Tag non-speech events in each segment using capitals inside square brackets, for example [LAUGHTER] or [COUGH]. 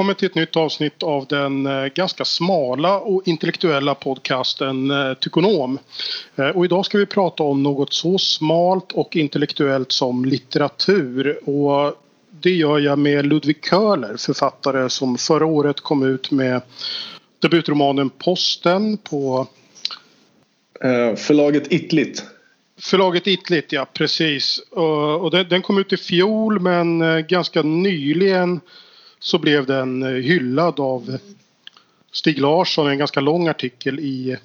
Välkommen till ett nytt avsnitt av den eh, ganska smala och intellektuella podcasten eh, Tykonom. Eh, och idag ska vi prata om något så smalt och intellektuellt som litteratur. Och det gör jag med Ludvig Köhler, författare som förra året kom ut med debutromanen Posten på förlaget Itlit. Förlaget Itlit, ja precis. Och den kom ut i fjol men ganska nyligen så blev den eh, hyllad av Stig Larsson en ganska lång artikel i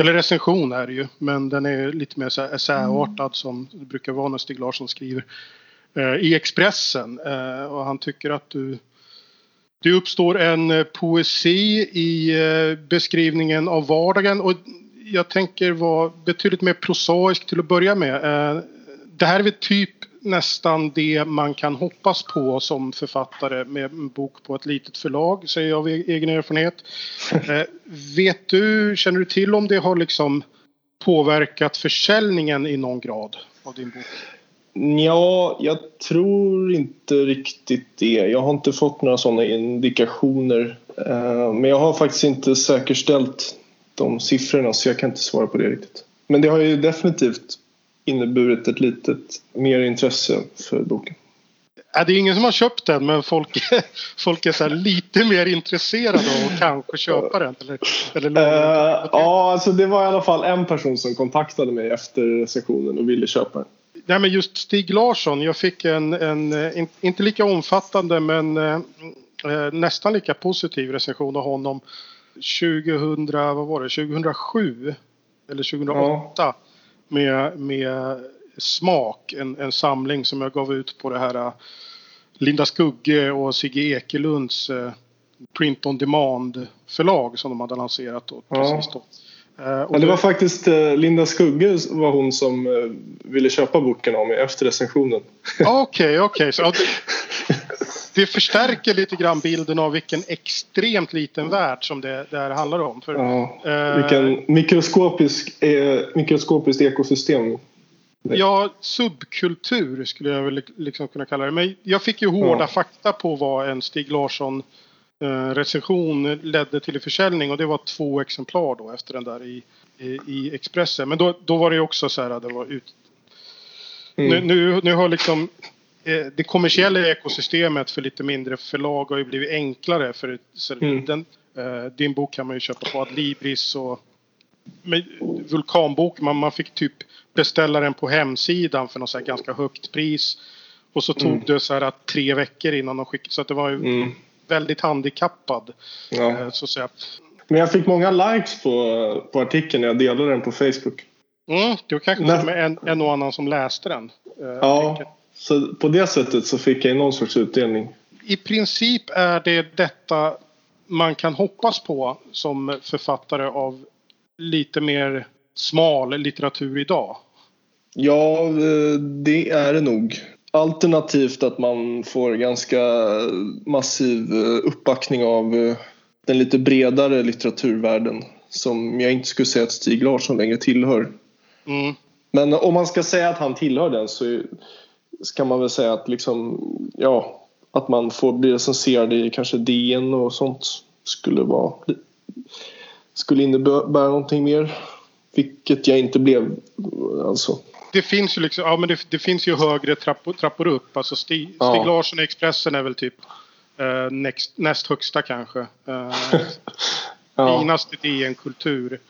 eller recension är det ju men den är lite mer så här essäartad som det brukar vara när Stig Larsson skriver. Eh, I Expressen eh, och han tycker att du det uppstår en eh, poesi i eh, beskrivningen av vardagen och jag tänker vara betydligt mer prosaisk till att börja med. Det här är väl typ nästan det man kan hoppas på som författare med en bok på ett litet förlag, säger jag av e- egen erfarenhet. [LAUGHS] Eh, vet du, känner du till om det har liksom påverkat försäljningen i någon grad av din bok? Ja, jag tror inte riktigt det. Jag har inte fått några sådana indikationer. Eh, men jag har faktiskt inte säkerställt de siffrorna så jag kan inte svara på det riktigt. Men det har ju definitivt inneburit ett litet mer intresse för boken. Ja, det är ingen som har köpt den men folk, [LAUGHS] folk är så lite mer intresserade av att kanske köpa den. Eller, eller uh, ja, alltså det var i alla fall en person som kontaktade mig efter recensionen och ville köpa den. Nej, men just Stig Larsson, jag fick en, en inte lika omfattande men eh, nästan lika positiv recension av honom 2000, vad var det, 2007 eller 2008. Ja med, med Smak, en, en samling som jag gav ut på det här äh, Linda Skugge och Sigge Ekelunds eh, Print on Demand förlag som de hade lanserat då, precis då. Uh, ja, det var faktiskt Linda Skugge var hon som ville köpa boken av mig efter recensionen. Okej, okej. Okay, [LAUGHS] det förstärker lite grann bilden av vilken extremt liten värld som det, det här handlar om. För, ja, eh, vilken mikroskopisk, eh, mikroskopiskt ekosystem. Ja, subkultur skulle jag väl liksom kunna kalla det. Men jag fick ju hårda ja. fakta på vad en Stig Larsson eh, recension ledde till i försäljning och det var två exemplar då efter den där i, i, i Expressen. Men då, då var det också så här, det var ut... Mm. Nu, nu, nu har liksom det kommersiella ekosystemet för lite mindre förlag har ju blivit enklare. För mm. den, eh, din bok kan man ju köpa på Adlibris och med Vulkanbok. Man, man fick typ beställa den på hemsidan för något så ganska högt pris. Och så tog mm. det så här tre veckor innan de skickade. Så att det var ju mm. väldigt handikappad. Ja. Eh, så att säga. Men jag fick många likes på, på artikeln när jag delade den på Facebook. Mm, det var kanske Nä. med en, en och annan som läste den. Ja. Artikeln. Så på det sättet så fick jag någon sorts utdelning. I princip är det detta man kan hoppas på som författare av lite mer smal litteratur idag. Ja, eh, det är det nog. Alternativt att man får ganska massiv eh, uppbackning av eh, den lite bredare litteraturvärlden som jag inte skulle säga att Stig Larsson längre tillhör. Mm. Men om man ska säga att han tillhör den så ska man väl säga att liksom, ja, att man får bli recenserad i kanske DN och sånt skulle vara skulle innebära någonting mer. Vilket jag inte blev alltså. Det finns ju liksom, ja men det, det finns ju högre trappor, trappor upp. Alltså Stig, Stig ja. Larsson i Expressen är väl typ eh, next, näst högsta kanske. [LAUGHS] Eh, ja. Finaste DN-kultur.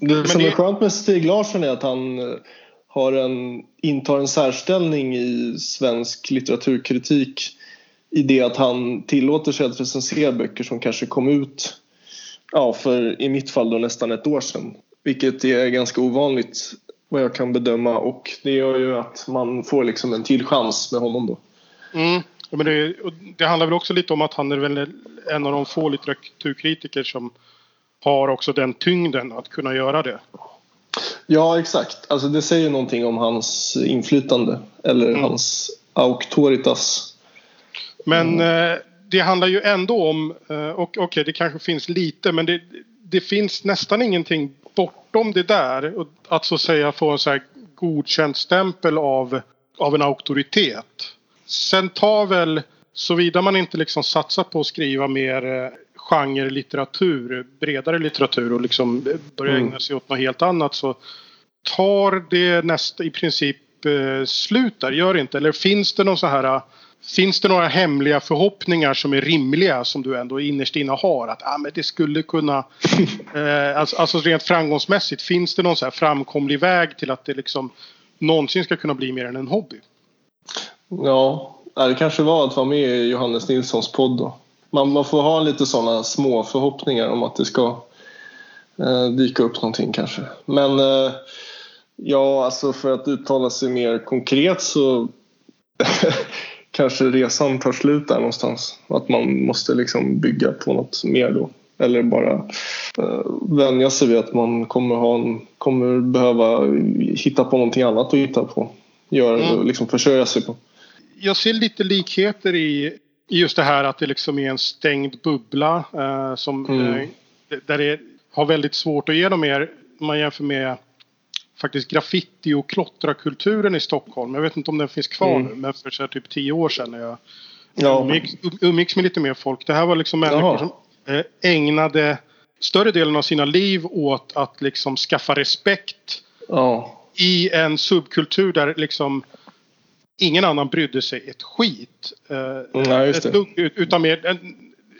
Det men som det... är skönt med Stig Larsson är att han har en, intar en särställning i svensk litteraturkritik i det att han tillåter sig att recensera böcker som kanske kom ut ja, för i mitt fall då nästan ett år sedan. Vilket är ganska ovanligt vad jag kan bedöma och det gör ju att man får liksom en till chans med honom då. Mm. men det, det handlar väl också lite om att han är väl en av de få litteraturkritiker som har också den tyngden att kunna göra det. Ja, exakt. Alltså det säger någonting om hans inflytande eller mm. hans auktoritas. Men mm. eh, det handlar ju ändå om, eh, och okej okay, det kanske finns lite men det, det finns nästan ingenting bortom det där. Att så att säga få en så här godkänd stämpel av, av en auktoritet. Sen tar väl såvida man inte liksom satsar på att skriva mer eh, genre-litteratur, bredare litteratur och liksom börjar Mm. ägna sig åt något helt annat så tar det nästa i princip eh, slut där, gör det inte? Eller finns det någon så här Finns det några hemliga förhoppningar som är rimliga som du ändå innerst inne har? Att ah, men det skulle kunna... [LAUGHS] Eh, alltså, alltså rent framgångsmässigt, finns det någon så här framkomlig väg till att det liksom någonsin ska kunna bli mer än en hobby? Ja, ja, det kanske var att vara med i Johannes Nilssons podd då. Man, man får ha lite sådana små förhoppningar om att det ska eh, dyka upp någonting kanske. Men eh, ja, alltså för att uttala sig mer konkret så [LAUGHS] kanske resan tar slut där någonstans. Att man måste liksom bygga på något mer då. Eller bara eh, vänja sig vid att man kommer, ha en, kommer behöva hitta på någonting annat att hitta på. Göra, Mm. liksom försörja sig på. jag ser lite likheter i just det här att det liksom är en stängd bubbla eh, som Mm. eh, där det har väldigt svårt att ge dem mer om man jämför med faktiskt graffiti och klottrakulturen i Stockholm. Jag vet inte om den finns kvar Mm. nu men för så typ tio år sedan när jag Ja. umgicks, umgicks med lite mer folk. Det här var liksom människor Jaha. som eh, ägnade större delen av sina liv åt att liksom skaffa respekt Ja. i en subkultur där liksom ingen annan brydde sig ett skit. Eh, Nej, just det. utan mer,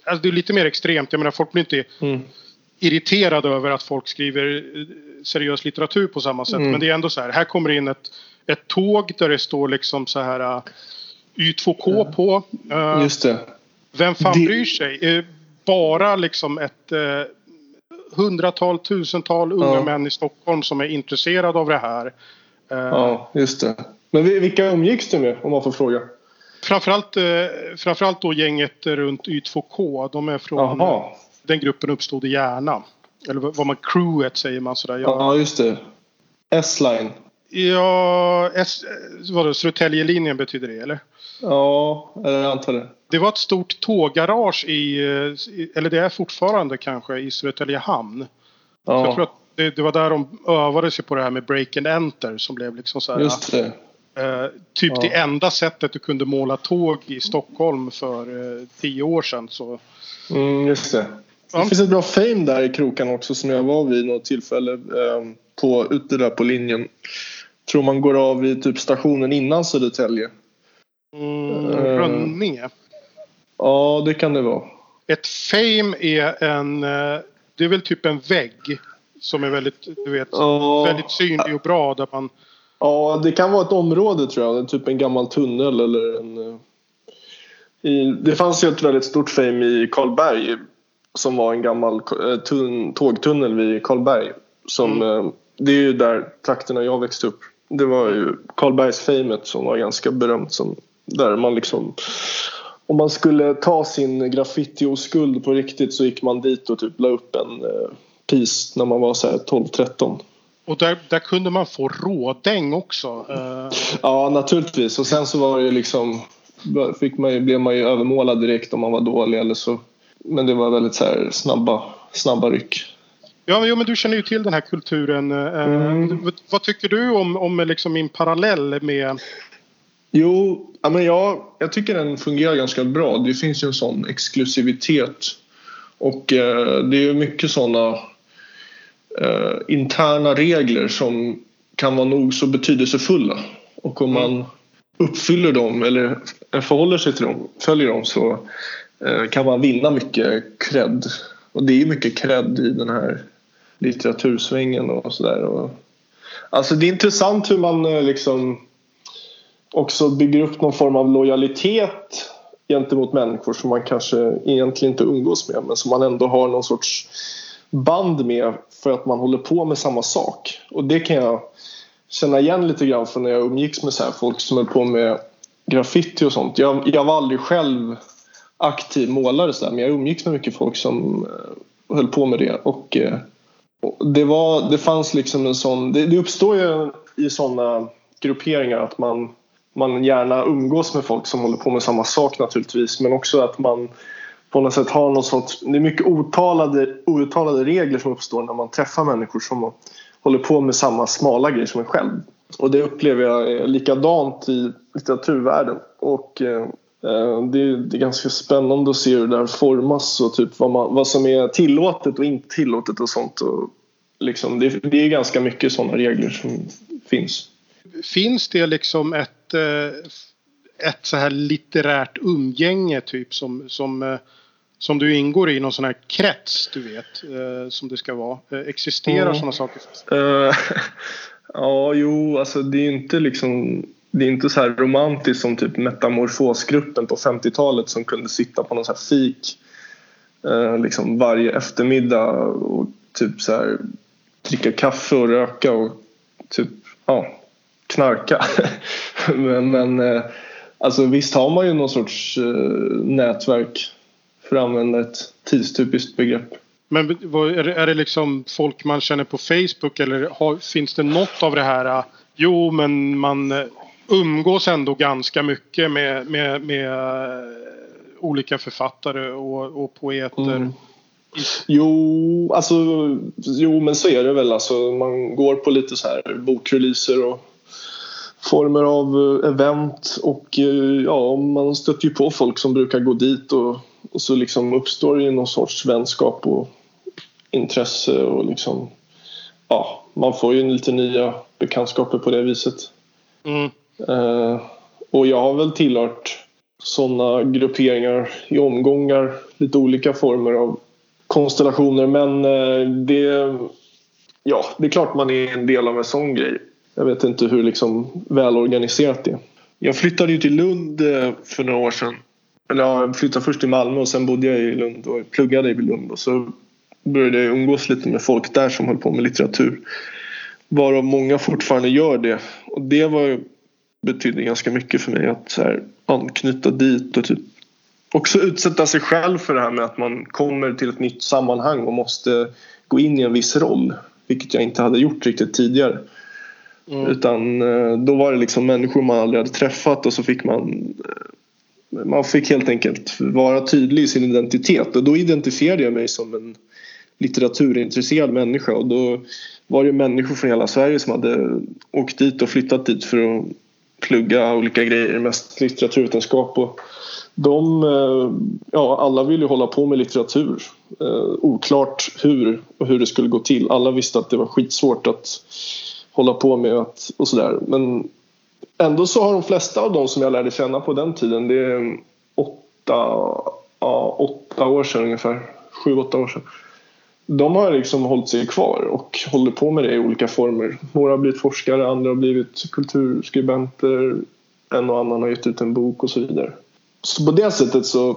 alltså det är lite mer extremt. Jag menar folk blir inte Mm. irriterade över att folk skriver eh, seriös litteratur på samma sätt. Mm. Men det är ändå så här. Här kommer in ett, ett tåg där det står liksom så här eh, Y2K på. Eh, Just det. vem fan Det- bryr sig? Eh, bara liksom ett eh, hundratal, tusental unga Ja. män i Stockholm som är intresserade av det här. Ja, just det. Men vi- vilka umgicks du med om man får fråga? Framförallt, eh, framförallt då gänget runt Y2K. De är från... Jaha. Den gruppen uppstod i Järna. Eller vad man crewet säger man sådär. Ja, Ja, just det. S-line. ja S, eh, vadå, Södertäljelinjen betyder det eller? Ja, jag antar det. Det var ett stort tåggarage i, eh, i- eller det är fortfarande kanske, i Södertälje hamn. Så jag tror Ja, att det, det var där de övade sig på det här med break and enter som blev liksom så här, just det. Eh, typ Ja. det enda sättet du kunde måla tåg i Stockholm för eh, tio år sedan. Så Mm, just det. Ja. Det finns ett bra fame där i krokarna också som jag var vid något tillfälle eh, på, ute där på linjen. Tror man går av vid typ stationen innan Södertälje. Mm, Eh. Rönninge. Ja, det kan det vara. Ett fame är en... eh, Det är väl typ en vägg. Som är väldigt, du vet, Ja. väldigt synlig och bra. Där man, Ja, det kan vara ett område tror jag. Typ en gammal tunnel eller en... eh, I, det fanns ju ett väldigt stort fame i Karlberg som var en gammal eh, tun, tågtunnel vid Karlberg. Som, Mm. eh, det är ju där trakterna jag växte upp. Det var ju Karlbergsfamet som var ganska berömt. Som, där man liksom... Om man skulle ta sin graffiti-oskuld på riktigt så gick man dit och typ la upp en eh, pis när man var så här 12-13. Och där, där kunde man få rådäng också. Eh, Ja, naturligtvis. Och sen så var det ju liksom... Fick man ju, blev man ju övermålad direkt om man var dålig eller så. Men det var väldigt så här snabba, snabba ryck. Ja, jo, men du känner ju till den här kulturen. Eh, Mm. vad, vad tycker du om, om liksom min parallell med... Jo, ja, men jag, jag tycker den fungerar ganska bra. Det finns ju en sån exklusivitet. Och eh, det är ju mycket såna eh, interna regler som kan vara nog så betydelsefulla. Och om man uppfyller dem eller förhåller sig till dem, följer dem så eh, kan man vinna mycket cred. Och det är ju mycket cred i den här litteratursvängen och sådär. Alltså det är intressant hur man eh, liksom också bygger upp någon form av lojalitet gentemot människor som man kanske egentligen inte umgås med men som man ändå har någon sorts band med för att man håller på med samma sak. Och det kan jag känna igen lite grann från när jag umgicks med så här folk som höll på med graffiti och sånt. Jag, jag var aldrig själv aktiv målare så där, men jag umgicks med mycket folk som eh, höll på med det. Och, eh, och det, var, det fanns liksom en sån... Det, det uppstår ju i sådana grupperingar att man, man gärna umgås med folk som håller på med samma sak naturligtvis men också att man på något sätt har någon sorts... Det är mycket outtalade, outtalade regler som uppstår när man träffar människor som håller på med samma smala grej som en själv. Och det upplever jag är likadant i litteraturvärlden. Och eh, det, det, det, är ganska spännande att se hur det där formas och typ vad, man, vad som är tillåtet och inte tillåtet och sånt. Och liksom, det, det är ganska mycket sådana regler som finns. Finns det liksom ett, eh, ett så här litterärt umgänge typ som, som, eh, som du ingår i någon sån här krets du vet som det ska vara? Existerar mm. sådana saker? Uh, [LAUGHS] ja, jo, alltså det är inte liksom det är inte så här romantiskt som typ metamorfosgruppen på 50-talet som kunde sitta på någon så här fik eh, liksom varje eftermiddag och typ så här dricka kaffe och röka och typ ja, knarka. [LAUGHS] men, men eh, alltså visst har man ju någon sorts eh, nätverk för att använda ett tidstypiskt begrepp. Men är det, liksom folk man känner på Facebook eller har, finns det något av det här Jo, men man umgås ändå ganska mycket med, med, med eh, olika författare och, och poeter. Mm. Jo, alltså, jo, men så är det väl. Alltså, man går på lite så här bokreleaser och former av event och ja, man stöter ju på folk som brukar gå dit och, och så liksom uppstår det någon sorts vänskap och intresse och liksom ja, man får ju lite nya bekantskaper på det viset. Mm. Eh, och jag har väl tillhört sådana grupperingar i omgångar, lite olika former av konstellationer men eh, det, ja, det är klart man är en del av en sån grej. Jag vet inte hur liksom välorganiserat det är. Jag flyttade ju till Lund eh, för några år sedan. Eller jag flyttade först till Malmö och sen bodde jag i Lund och pluggade i Lund och så började jag umgås lite med folk där som höll på med litteratur. Varav många fortfarande gör det. Och det var betydde ganska mycket för mig att så här, anknyta dit och typ också utsätta sig själv för det här med att man kommer till ett nytt sammanhang och måste gå in i en viss roll. Vilket jag inte hade gjort riktigt tidigare. Mm. Utan eh, då var det liksom människor man aldrig hade träffat och så fick man eh, man fick helt enkelt vara tydlig i sin identitet och då identifierade jag mig som en litteraturintresserad människa och då var det människor från hela Sverige som hade åkt dit och flyttat dit för att plugga olika grejer, mest litteraturvetenskap. Och de, eh, ja, alla ville hålla på med litteratur. Eh, oklart hur och hur det skulle gå till. Alla visste att det var skitsvårt att hålla på med att, och sådär. Men ändå så har de flesta av de som jag lärde känna på den tiden, det är åtta, ja, åtta år sedan ungefär, sju, åtta år sedan de har liksom hållit sig kvar och håller på med det i olika former. Några har blivit forskare, andra har blivit kulturskribenter, en och annan har gett ut en bok och så vidare. Så på det sättet så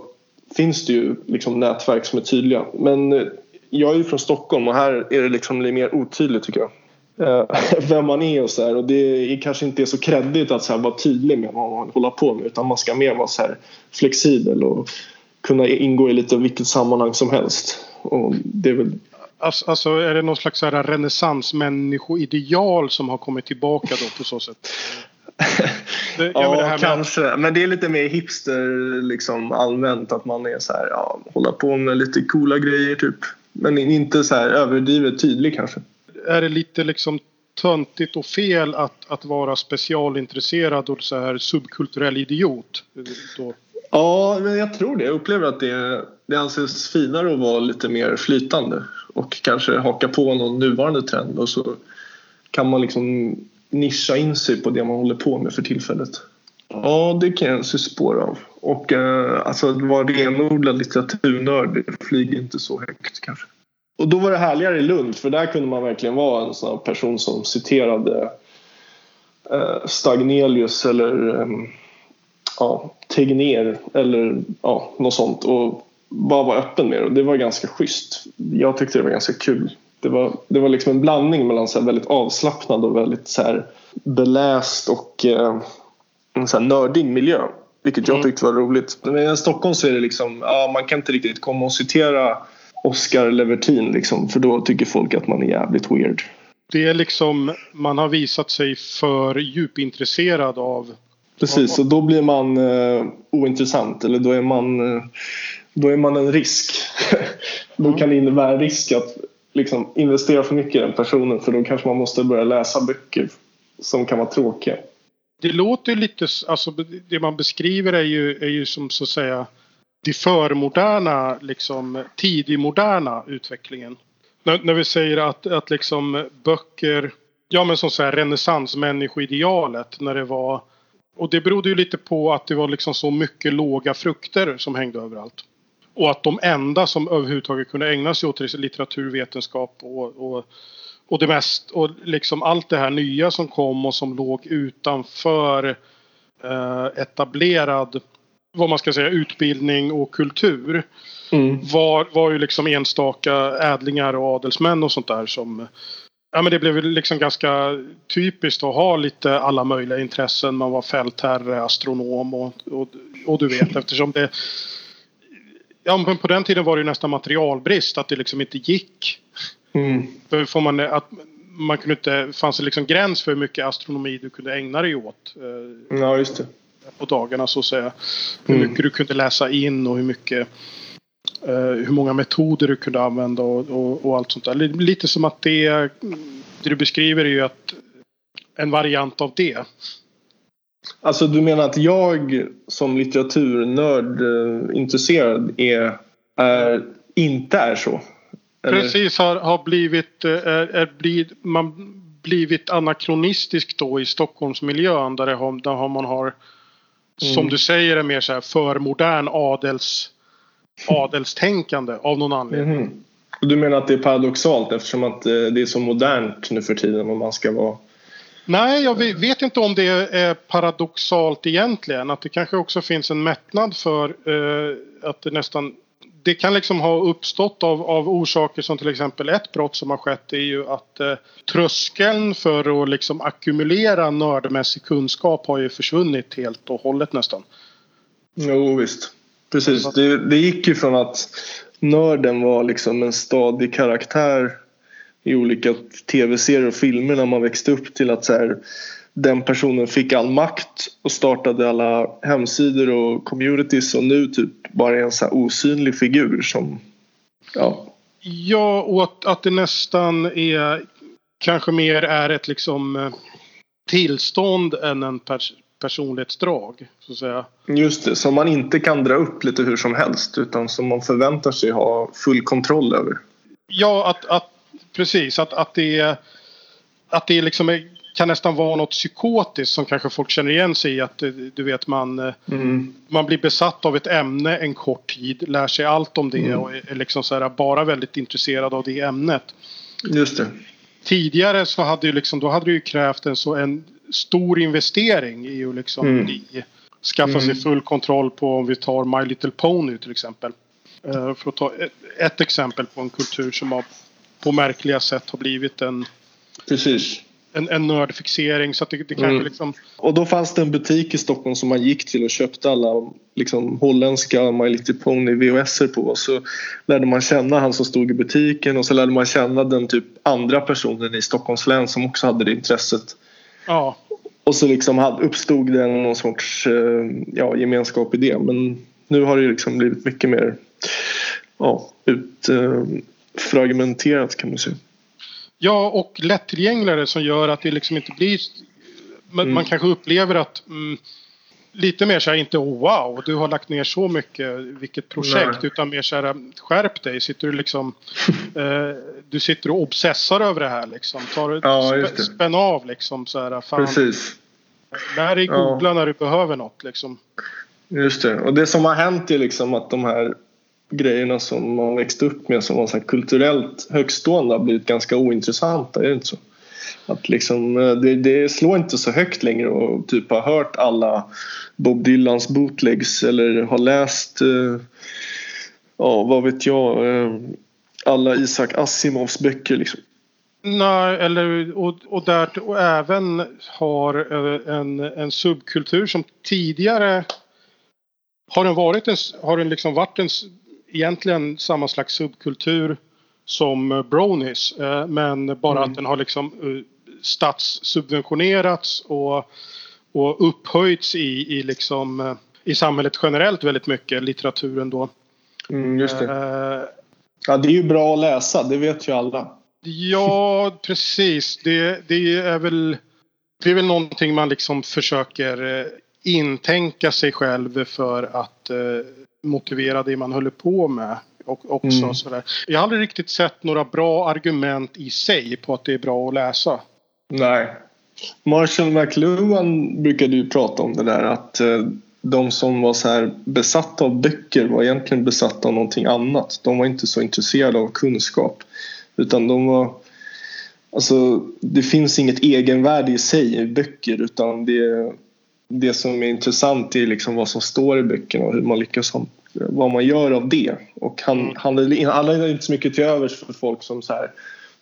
finns det ju liksom nätverk som är tydliga. Men eh, jag är ju från Stockholm och här är det liksom lite mer otydligt tycker jag. Eh, [LAUGHS] vem man är och så här. Och det är kanske inte är så kreddigt att så här vara tydlig med vad man håller på med utan man ska mer vara så här flexibel och kunna ingå i lite vilket sammanhang som helst. Och det är väl... Alltså, är det någon slags renässansmänniskoideal som har kommit tillbaka då på så sätt? [LAUGHS] Det, ja, med... kanske. Men det är lite mer hipster liksom allmänt att man är så här, ja, hålla på med lite coola grejer typ. Men inte så här överdrivet tydlig kanske. Är det lite liksom töntigt och fel att, att vara specialintresserad och så här subkulturell idiot? Då? Ja, men jag tror det. Jag upplever att det, det anses finare att vara lite mer flytande och kanske haka på någon nuvarande trend och så kan man liksom nischa in sig på det man håller på med för tillfället. Ja, det kan jag se spår av. Och eh, alltså att vara renodlad litteraturnörd flyger inte så högt kanske. Och då var det härligare i Lund för där kunde man verkligen vara en sån person som citerade eh, Stagnelius eller eh, ja, Tegner eller ja, något sånt och bara vara öppen med det. Det var ganska schysst. Jag tyckte det var ganska kul. Det var, det var liksom en blandning mellan så väldigt avslappnad och väldigt så här beläst och eh, en så här nördig miljö. Vilket jag mm. tyckte var roligt. Men i Stockholm så är det liksom, ja, man kan inte riktigt komma och citera Oscar Levertin liksom, för då tycker folk att man är jävligt weird. Det är liksom, man har visat sig för djupintresserad av Precis, och då blir man eh, ointressant eller då är man, eh, då är man en risk. [LAUGHS] då mm. kan det innebära en risk att liksom, investera för mycket i den personen för då kanske man måste börja läsa böcker som kan vara tråkiga. det låter lite, alltså det man beskriver är ju, är ju som så att säga det förmoderna, liksom tidigmoderna utvecklingen. När, när vi säger att, att liksom böcker, ja men som så här renässansmänniskoidealet när det var och det berodde ju lite på att det var liksom så mycket låga frukter som hängde överallt. Och att de enda som överhuvudtaget kunde ägna sig åt litteraturvetenskap och, och, och det mest och liksom allt det här nya som kom och som låg utanför eh, etablerad vad man ska säga utbildning och kultur. Mm. Var, var ju liksom enstaka ädlingar och adelsmän och sånt där som Ja men det blev liksom ganska typiskt att ha lite alla möjliga intressen. Man var fältherre, astronom och, och, och du vet [LAUGHS] eftersom det Ja men på den tiden var det ju nästan materialbrist att det liksom inte gick. Mm. För får man, att man kunde inte, fanns det liksom gräns för hur mycket astronomi du kunde ägna dig åt. Eh, ja just det. På dagarna så att säga. Hur mm. mycket du kunde läsa in och hur mycket Uh, hur många metoder du kunde använda och, och, och, allt sånt där. Lite som att det, det du beskriver är ju att en variant av det. Alltså du menar att jag som litteraturnörd uh, intresserad är, är, inte är så? Eller? Precis, har, har blivit, är, är blivit, man blivit anakronistisk då i Stockholmsmiljön där, det har, där man har mm. som du säger är mer så här förmodern adels [LAUGHS] adelstänkande av någon anledning. Mm. Du menar att det är paradoxalt eftersom att eh, det är så modernt nu för tiden om man ska vara Nej, jag vet inte om det är paradoxalt egentligen. Att det kanske också finns en mättnad för eh, att det nästan... Det kan liksom ha uppstått av, av orsaker som till exempel ett brott som har skett är ju att eh, tröskeln för att liksom ackumulera nördmässig kunskap har ju försvunnit helt och hållet nästan. Jo visst. Precis, det, det gick ju från att nörden var liksom en stadig karaktär i olika tv-serier och filmer när man växte upp till att så här, den personen fick all makt och startade alla hemsidor och communities och nu typ bara är en så osynlig figur som ja. Ja och att, att det nästan är kanske mer är ett liksom eh, tillstånd än en pers personlighetsdrag. Så att säga. Just det, som man inte kan dra upp lite hur som helst utan som man förväntar sig ha full kontroll över. Ja, att, att precis. Att, att det, att det liksom är, kan nästan vara något psykotiskt som kanske folk känner igen sig i. Att du vet man, mm. man blir besatt av ett ämne en kort tid, lär sig allt om det mm. och är liksom så här, bara väldigt intresserad av det ämnet. Just det. Tidigare så hade ju liksom, då hade det ju krävt en, så en stor investering i att liksom mm. bli, skaffa sig mm. full kontroll på om vi tar My Little Pony till exempel. Uh, för att ta ett, ett, exempel på en kultur som har på märkliga sätt har blivit en Precis. En, en nördfixering så att det, det kanske mm. liksom... Och då fanns det en butik i Stockholm som man gick till och köpte alla liksom, holländska My Little Pony VHS på. Och så lärde man känna han som stod i butiken och så lärde man känna den typ andra personen i Stockholms län som också hade det intresset. Ja. Och så liksom uppstod det någon sorts eh, ja, gemenskap i det. Men nu har det liksom blivit mycket mer ja, utfragmenterat kan man säga. Ja, och lättillgängligare som gör att det liksom inte blir... Man, mm. man kanske upplever att mm, lite mer så här, inte oh, wow, du har lagt ner så mycket, vilket projekt, Nej. utan mer så här, skärp dig, sitter du liksom, [LAUGHS] eh, du sitter och obsessar över det här liksom, tar, ja, spä, spänn av liksom så här, fan, Precis. Lär dig googla ja. när du behöver något liksom. Just det, och det som har hänt är liksom att de här grejerna som man växte upp med som var så kulturellt högstående har blivit ganska ointressanta, är det inte så? Att liksom, eh, det, det slår inte så högt längre och typ har hört alla Bob Dylans bootlegs eller har läst eh, ja vad vet jag eh, alla Isaac Asimovs böcker liksom. Nej, eller och, och, där, och även har eh, en, en subkultur som tidigare har den varit en, har den liksom varit en egentligen samma slags subkultur som bronies men bara mm. att den har liksom statssubventionerats och, och upphöjts i, i, liksom, eh, i samhället generellt väldigt mycket, litteraturen då. Mm, just det. Uh, ja, det är ju bra att läsa, det vet ju alla. Ja, precis. Det, det är väl det är väl någonting man liksom försöker eh, intänka sig själv för att eh, motivera det man håller på med. Och också mm. sådär. Jag har aldrig riktigt sett några bra argument i sig på att det är bra att läsa. Nej. Marshall McLuhan brukade ju prata om det där att eh, de som var så här besatta av böcker var egentligen besatta av någonting annat. De var inte så intresserade av kunskap. Utan de var Alltså, det finns inget egenvärde i sig i böcker utan det, det som är intressant är liksom vad som står i böckerna och hur man lyckas vad man gör av det. Och han, mm. han, han hade inte så mycket till övers för folk som så här,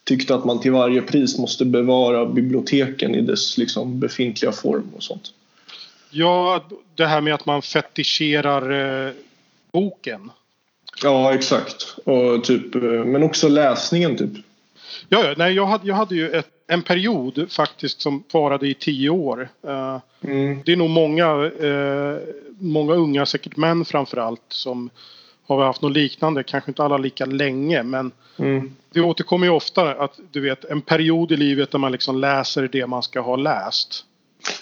tyckte att man till varje pris måste bevara biblioteken i dess liksom befintliga form och sånt. Ja, det här med att man fetischerar eh, boken. Ja, exakt. Och typ, eh, men också läsningen typ. Ja, ja nej, jag, hade, jag hade ju ett, en period faktiskt som varade i tio år. Uh, mm. Det är nog många, uh, många unga, säkert män framförallt, som har haft något liknande. Kanske inte alla lika länge men mm. det återkommer ju ofta att du vet en period i livet där man liksom läser det man ska ha läst.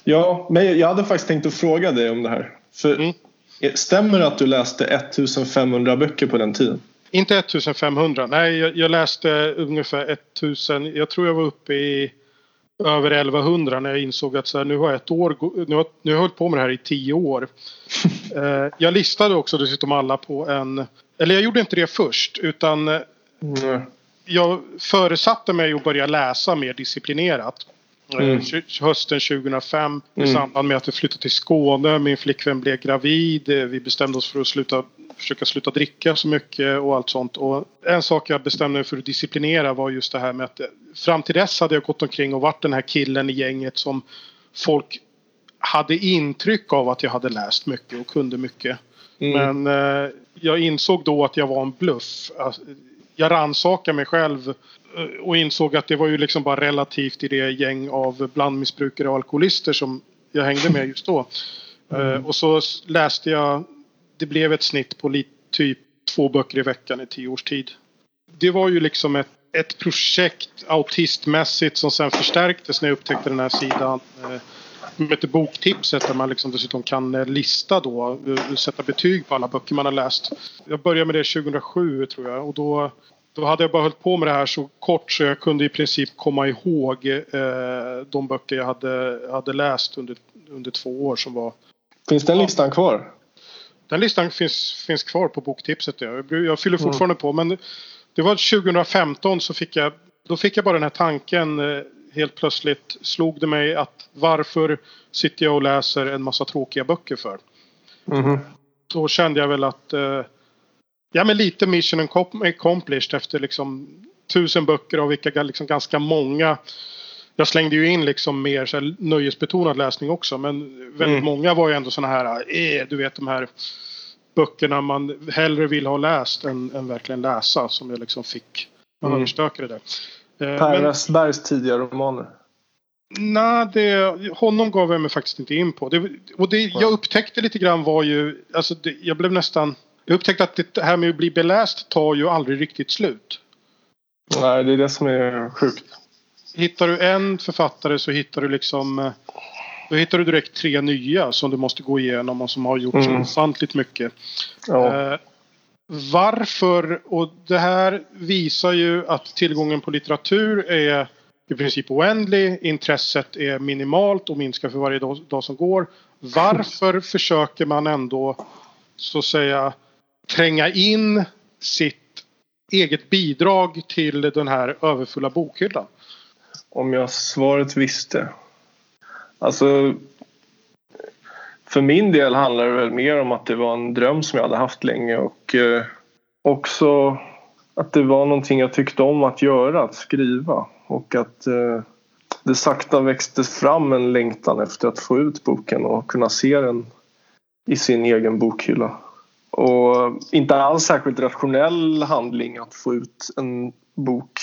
Ja, men jag hade faktiskt tänkt att fråga dig om det här. För mm. Stämmer det att du läste 1500 böcker på den tiden? Inte 1500. Nej, jag, jag, läste ungefär 1000. Jag tror jag var uppe i över 1100 när jag insåg att så här, nu har jag ett år. Nu har, nu har jag hållit på med det här i tio år. [LAUGHS] eh, jag listade också dessutom alla på en. Eller jag gjorde inte det först utan. Mm. Jag föresatte mig att börja läsa mer disciplinerat. Eh, mm. Hösten 2005 i mm. samband med att vi flyttade till Skåne. Min flickvän blev gravid. Eh, vi bestämde oss för att sluta försöka sluta dricka så mycket och allt sånt. Och en sak jag bestämde mig för att disciplinera var just det här med att fram till dess hade jag gått omkring och varit den här killen i gänget som folk hade intryck av att jag hade läst mycket och kunde mycket. Mm. Men eh, jag insåg då att jag var en bluff. Alltså, jag rannsakade mig själv eh, och insåg att det var ju liksom bara relativt i det gäng av blandmissbrukare och alkoholister som jag hängde med just då. Mm. Eh, och så läste jag det blev ett snitt på typ två böcker i veckan i tio års tid. Det var ju liksom ett, ett projekt autistmässigt som sen förstärktes när jag upptäckte den här sidan. Eh, som heter Boktipset där man liksom dessutom kan eh, lista då, eh, sätta betyg på alla böcker man har läst. Jag började med det 2007 tror jag och då, då hade jag bara hållit på med det här så kort så jag kunde i princip komma ihåg eh, de böcker jag hade, hade läst under, under två år som var... Finns den listan kvar? Den listan finns, finns kvar på boktipset. Jag, jag fyller fortfarande mm. på men det var 2015 så fick jag då fick jag bara den här tanken eh, helt plötsligt slog det mig att varför sitter jag och läser en massa tråkiga böcker för? Mm. Då kände jag väl att eh, ja men lite mission accomplished efter liksom tusen böcker av vilka liksom ganska många jag slängde ju in liksom mer så här, nöjesbetonad läsning också men väldigt mm. många var ju ändå sådana här, eh, du vet de här böckerna man hellre vill ha läst än, än verkligen läsa som jag liksom fick. Man mm. överstökade det. Eh, per Westbergs tidiga romaner? Nej, det, honom gav jag mig faktiskt inte in på. Det, och det jag upptäckte lite grann var ju, alltså det, jag blev nästan, jag upptäckte att det här med att bli beläst tar ju aldrig riktigt slut. Nej, det är det som är sjukt hittar du en författare så hittar du liksom eh, då hittar du direkt tre nya som du måste gå igenom och som har gjort mm. så ofantligt mycket. Ja. Eh, varför? Och det här visar ju att tillgången på litteratur är i princip oändlig. Intresset är minimalt och minskar för varje dag, dag som går. Varför [LAUGHS] försöker man ändå så att säga tränga in sitt eget bidrag till den här överfulla bokhyllan? Om jag svaret visste. Alltså för min del handlar det väl mer om att det var en dröm som jag hade haft länge och eh, också att det var någonting jag tyckte om att göra, att skriva och att eh, det sakta växte fram en längtan efter att få ut boken och kunna se den i sin egen bokhylla. Och eh, inte alls särskilt rationell handling att få ut en bok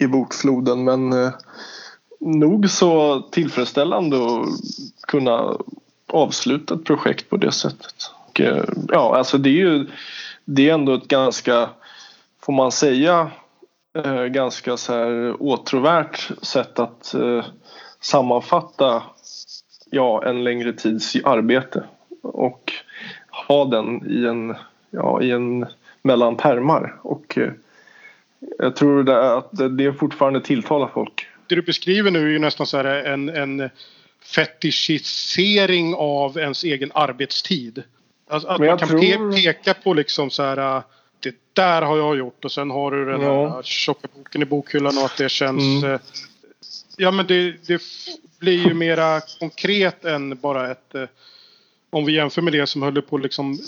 i bokfloden men eh, nog så tillfredsställande att kunna avsluta ett projekt på det sättet. Och, eh, ja, alltså det är ju det är ändå ett ganska, får man säga, eh, ganska så här åtråvärt sätt att eh, sammanfatta ja, en längre tids arbete och ha den i en, ja, i en mellan permar. Och eh, jag tror det, att det fortfarande tilltalar folk. Det du beskriver nu är ju nästan så här en, en fetischisering av ens egen arbetstid. Alltså att man kan tror... peka på liksom så här det där har jag gjort och sen har du den ja. här tjocka boken i bokhyllan och att det känns mm. Eh, ja men det, det blir ju mera konkret än bara ett eh, om vi jämför med det som höll på liksom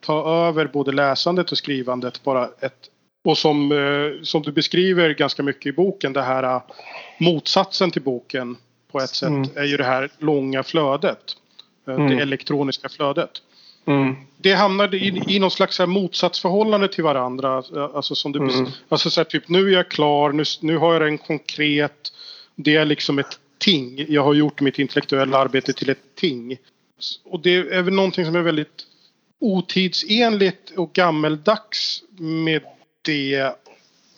ta över både läsandet och skrivandet bara ett och som, eh, som du beskriver ganska mycket i boken det här motsatsen till boken på ett sätt mm. är ju det här långa flödet. Mm. Det elektroniska flödet. Mm. Det hamnade i, i någon slags motsatsförhållande till varandra. Alltså, som du, mm. alltså så här, typ nu är jag klar, nu, nu har jag en konkret. Det är liksom ett ting. Jag har gjort mitt intellektuella arbete till ett ting. Och det är väl någonting som är väldigt otidsenligt och gammeldags med det.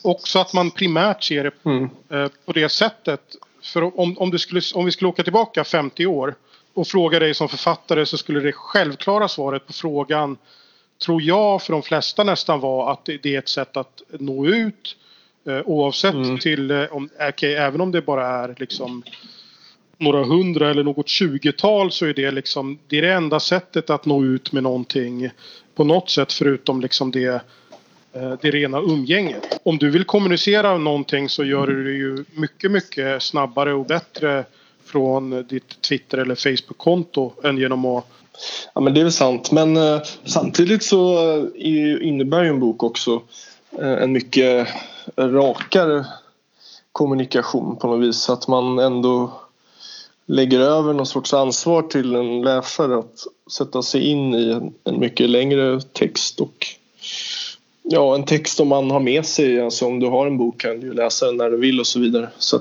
Också att man primärt ser det mm. Eh, på det sättet. För om, om, du skulle, om vi skulle åka tillbaka 50 år och fråga dig som författare så skulle det självklara svaret på frågan tror jag för de flesta nästan vara att det är ett sätt att nå ut eh, oavsett mm. till eh, om, okay, även om det bara är liksom några hundra eller något tjugotal så är det liksom det är det enda sättet att nå ut med någonting på något sätt förutom liksom det Eh, det rena umgänget. Om du vill kommunicera någonting så gör du det ju mycket, mycket snabbare och bättre från ditt Twitter eller Facebook-konto än genom att Ja men det är väl sant men eh, samtidigt så eh, innebär ju en bok också en mycket rakare kommunikation på något vis. Så att man ändå lägger över någon sorts ansvar till en läsare att sätta sig in i en mycket längre text och ja, en text som man har med sig. Alltså om du har en bok kan du läsa den när du vill och så vidare. Så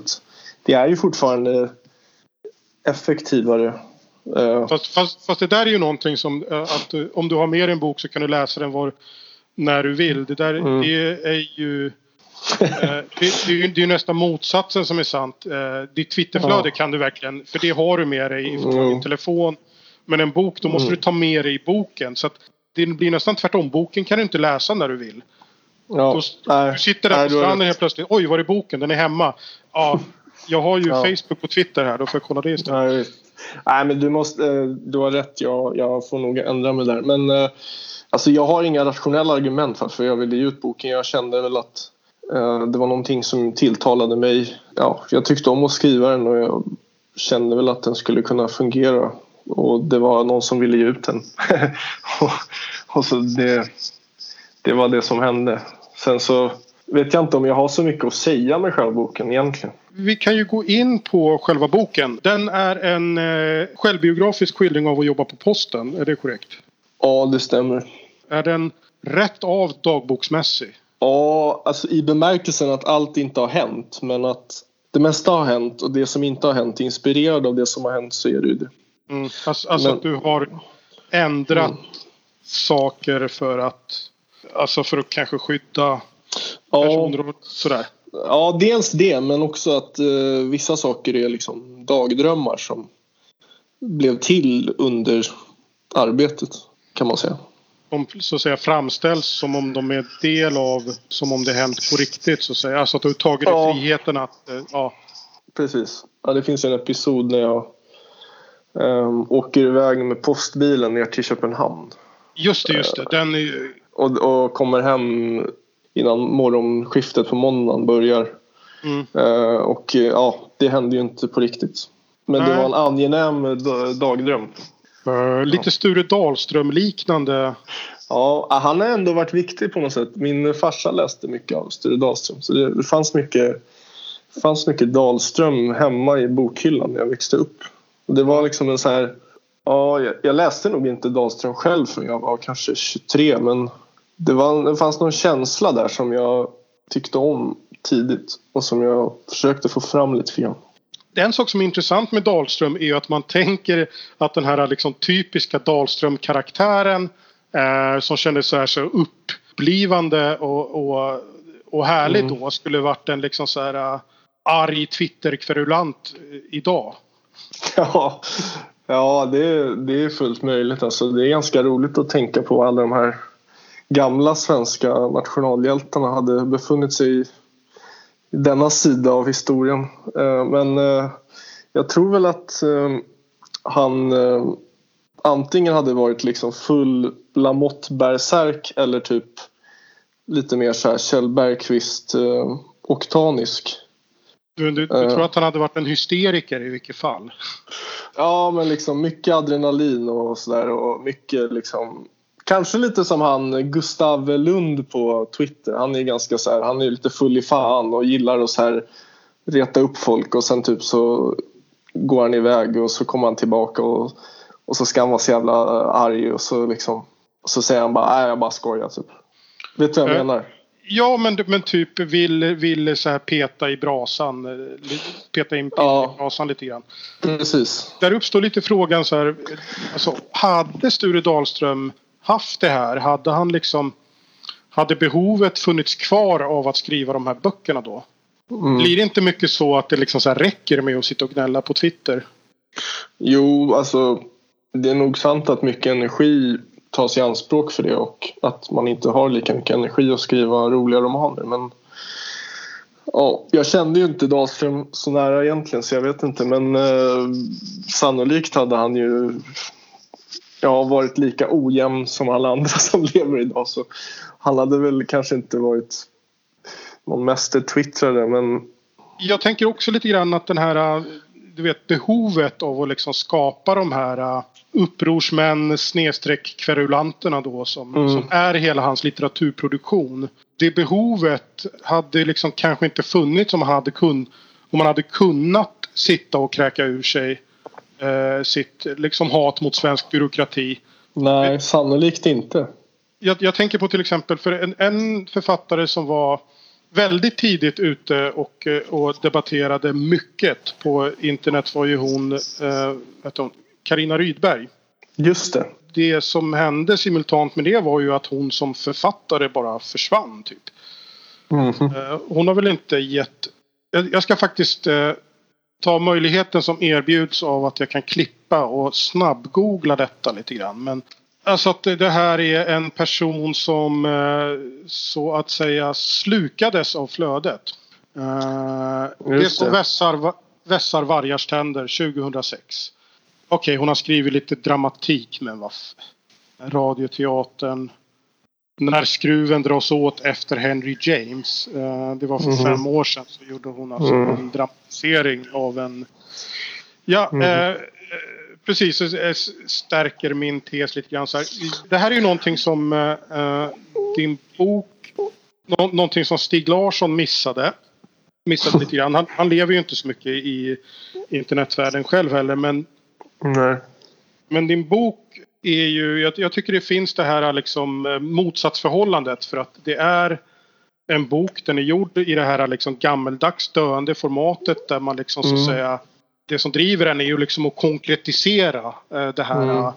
det är ju fortfarande effektivare. Eh, fast, fast, fast, det där är ju någonting som eh, att om du har med dig en bok så kan du läsa den var, när du vill. Det där mm. det är ju eh, det, det, är ju, nästan motsatsen som är sant. Ditt Twitterflöde ja. kan du verkligen, för det har du med dig från mm. din telefon. Men en bok, då måste mm. du ta med dig boken. Så att det blir nästan tvärtom. Boken kan du inte läsa när du vill. Ja, då, nej, du sitter där nej, på stranden helt plötsligt. Oj, var är boken? Den är hemma. Ja, jag har ju ja. Facebook och Twitter här, då får jag kolla det istället. Nej, Nej men du måste, eh, du har rätt, jag, jag får nog ändra mig där. Men eh, alltså jag har inga rationella argument för varför jag ville ge ut boken. Jag kände väl att eh, det var någonting som tilltalade mig. Ja, jag tyckte om att skriva den och jag kände väl att den skulle kunna fungera. Och det var någon som ville ge ut den. [LAUGHS] och, och så det, det var det som hände. Sen så vet jag inte om jag har så mycket att säga med själva boken egentligen. Vi kan ju gå in på själva boken. Den är en eh, självbiografisk skildring av att jobba på posten. Är det korrekt? Ja, det stämmer. Är den rätt av dagboksmässig? Ja, alltså i bemärkelsen att allt inte har hänt. Men att det mesta har hänt och det som inte har hänt inspirerad av det som har hänt så är det ju det. Mm, alltså, alltså men, att du har ändrat mm. saker för att Alltså för att kanske skydda personer och sådär? Ja, dels det men också att eh, vissa saker är liksom dagdrömmar som blev till under arbetet kan man säga. De så att säga framställs som om de är del av, som om det hänt på riktigt så att säga. Alltså att du tagit dig ja. friheten att, eh, ja. Precis. Ja, det finns en episod när jag um, åker iväg med postbilen ner till Köpenhamn. Just det, just det. Den är... och, och kommer hem innan morgonskiftet på måndagen börjar. Mm. Uh, och ja, det hände ju inte på riktigt. Men Nej. det var en angenäm dagdröm. Uh, lite Sture Dahlström-liknande. Ja, han har ändå varit viktig på något sätt. Min farsa läste mycket av Sture Dahlström. Så det, fanns mycket fanns mycket Dahlström hemma i bokhyllan när jag växte upp. Det var liksom en så här... Ja, jag, läste nog inte Dahlström själv förrän jag var kanske 23 men det, var, det fanns någon känsla där som jag tyckte om tidigt och som jag försökte få fram lite grann. En sak som är intressant med Dahlström är att man tänker att den här liksom typiska Dahlström-karaktären eh, som kändes så här så upplivande och, och, och härlig mm. då skulle varit en liksom så här arg Twitter-kverulant idag. [LAUGHS] Ja, ja det, det är fullt möjligt. Alltså, det är ganska roligt att tänka på alla de här gamla svenska nationalhjältarna hade befunnit sig i denna sida av historien. Eh, men eh, jag tror väl att eh, han antingen hade varit liksom full Lamotte berserk eller typ lite mer så här Kjell Bergqvist eh, oktanisk. Du, du, du uh, tror att han hade varit en hysteriker i vilket fall? Ja, men liksom mycket adrenalin och sådär och mycket liksom Kanske lite som han Gustav Lund på Twitter. Han är ganska så här, han är lite full i fan och gillar att så här reta upp folk och sen typ så går han iväg och så kommer han tillbaka och och så ska han vara så jävla arg och så liksom och så säger han bara nej jag bara skojar typ. Vet du vad jag äh, menar? Ja men, men typ vill, vill så här peta i brasan. Eh, peta in ja. i brasan lite grann. Precis. Där uppstår lite frågan så här. Alltså, hade Sture Dahlström haft det här? Hade han liksom hade behovet funnits kvar av att skriva de här böckerna då? Mm. Blir det inte mycket så att det liksom så räcker med att sitta och gnälla på Twitter? Jo, alltså det är nog sant att mycket energi tas i anspråk för det och att man inte har lika mycket energi att skriva roliga romaner. Men ja, jag kände ju inte Dahlström så nära egentligen så jag vet inte men eh, sannolikt hade han ju ja, varit lika ojämn som alla andra [LAUGHS] som lever idag så han hade väl kanske inte varit någon mästertwittrare men jag tänker också lite grann att den här eh, du vet behovet av att liksom skapa de här upprorsmän snedstreck kverulanterna då som, mm. som är hela hans litteraturproduktion. Det behovet hade liksom kanske inte funnits om man hade, kun, om man hade kunnat sitta och kräka ur sig eh, sitt liksom hat mot svensk byråkrati. Nej, sannolikt inte. Jag, jag tänker på till exempel för en, en författare som var väldigt tidigt ute och, eh, och debatterade mycket på internet var ju hon, eh, Karina Rydberg. Just det. Det som hände simultant med det var ju att hon som författare bara försvann. Typ. Mm -hmm. Hon har väl inte gett... Jag ska faktiskt eh, ta möjligheten som erbjuds av att jag kan klippa och snabbgoogla detta lite grann. Men alltså att det här är en person som eh, så att säga slukades av flödet. det som vässar, vässar vargars tänder 2006. Okej, okay, hon har skrivit lite dramatik men vad Radioteatern. När skruven dras åt efter Henry James. Uh, det var för mm. fem år sedan så gjorde hon alltså mm. en dramatisering av en... Ja, mm. uh, precis. Stärker min tes lite grann så här. Det här är ju någonting som uh, din bok... Nå någonting som Stig Larsson missade. Missade lite grann. Han, han lever ju inte så mycket i internetvärlden själv heller men Nej. Men din bok är ju, jag, jag, tycker det finns det här liksom eh, motsatsförhållandet för att det är en bok, den är gjord i det här liksom gammeldags döende formatet där man liksom mm. så att mm. säga det som driver den är ju liksom att konkretisera eh, det här mm.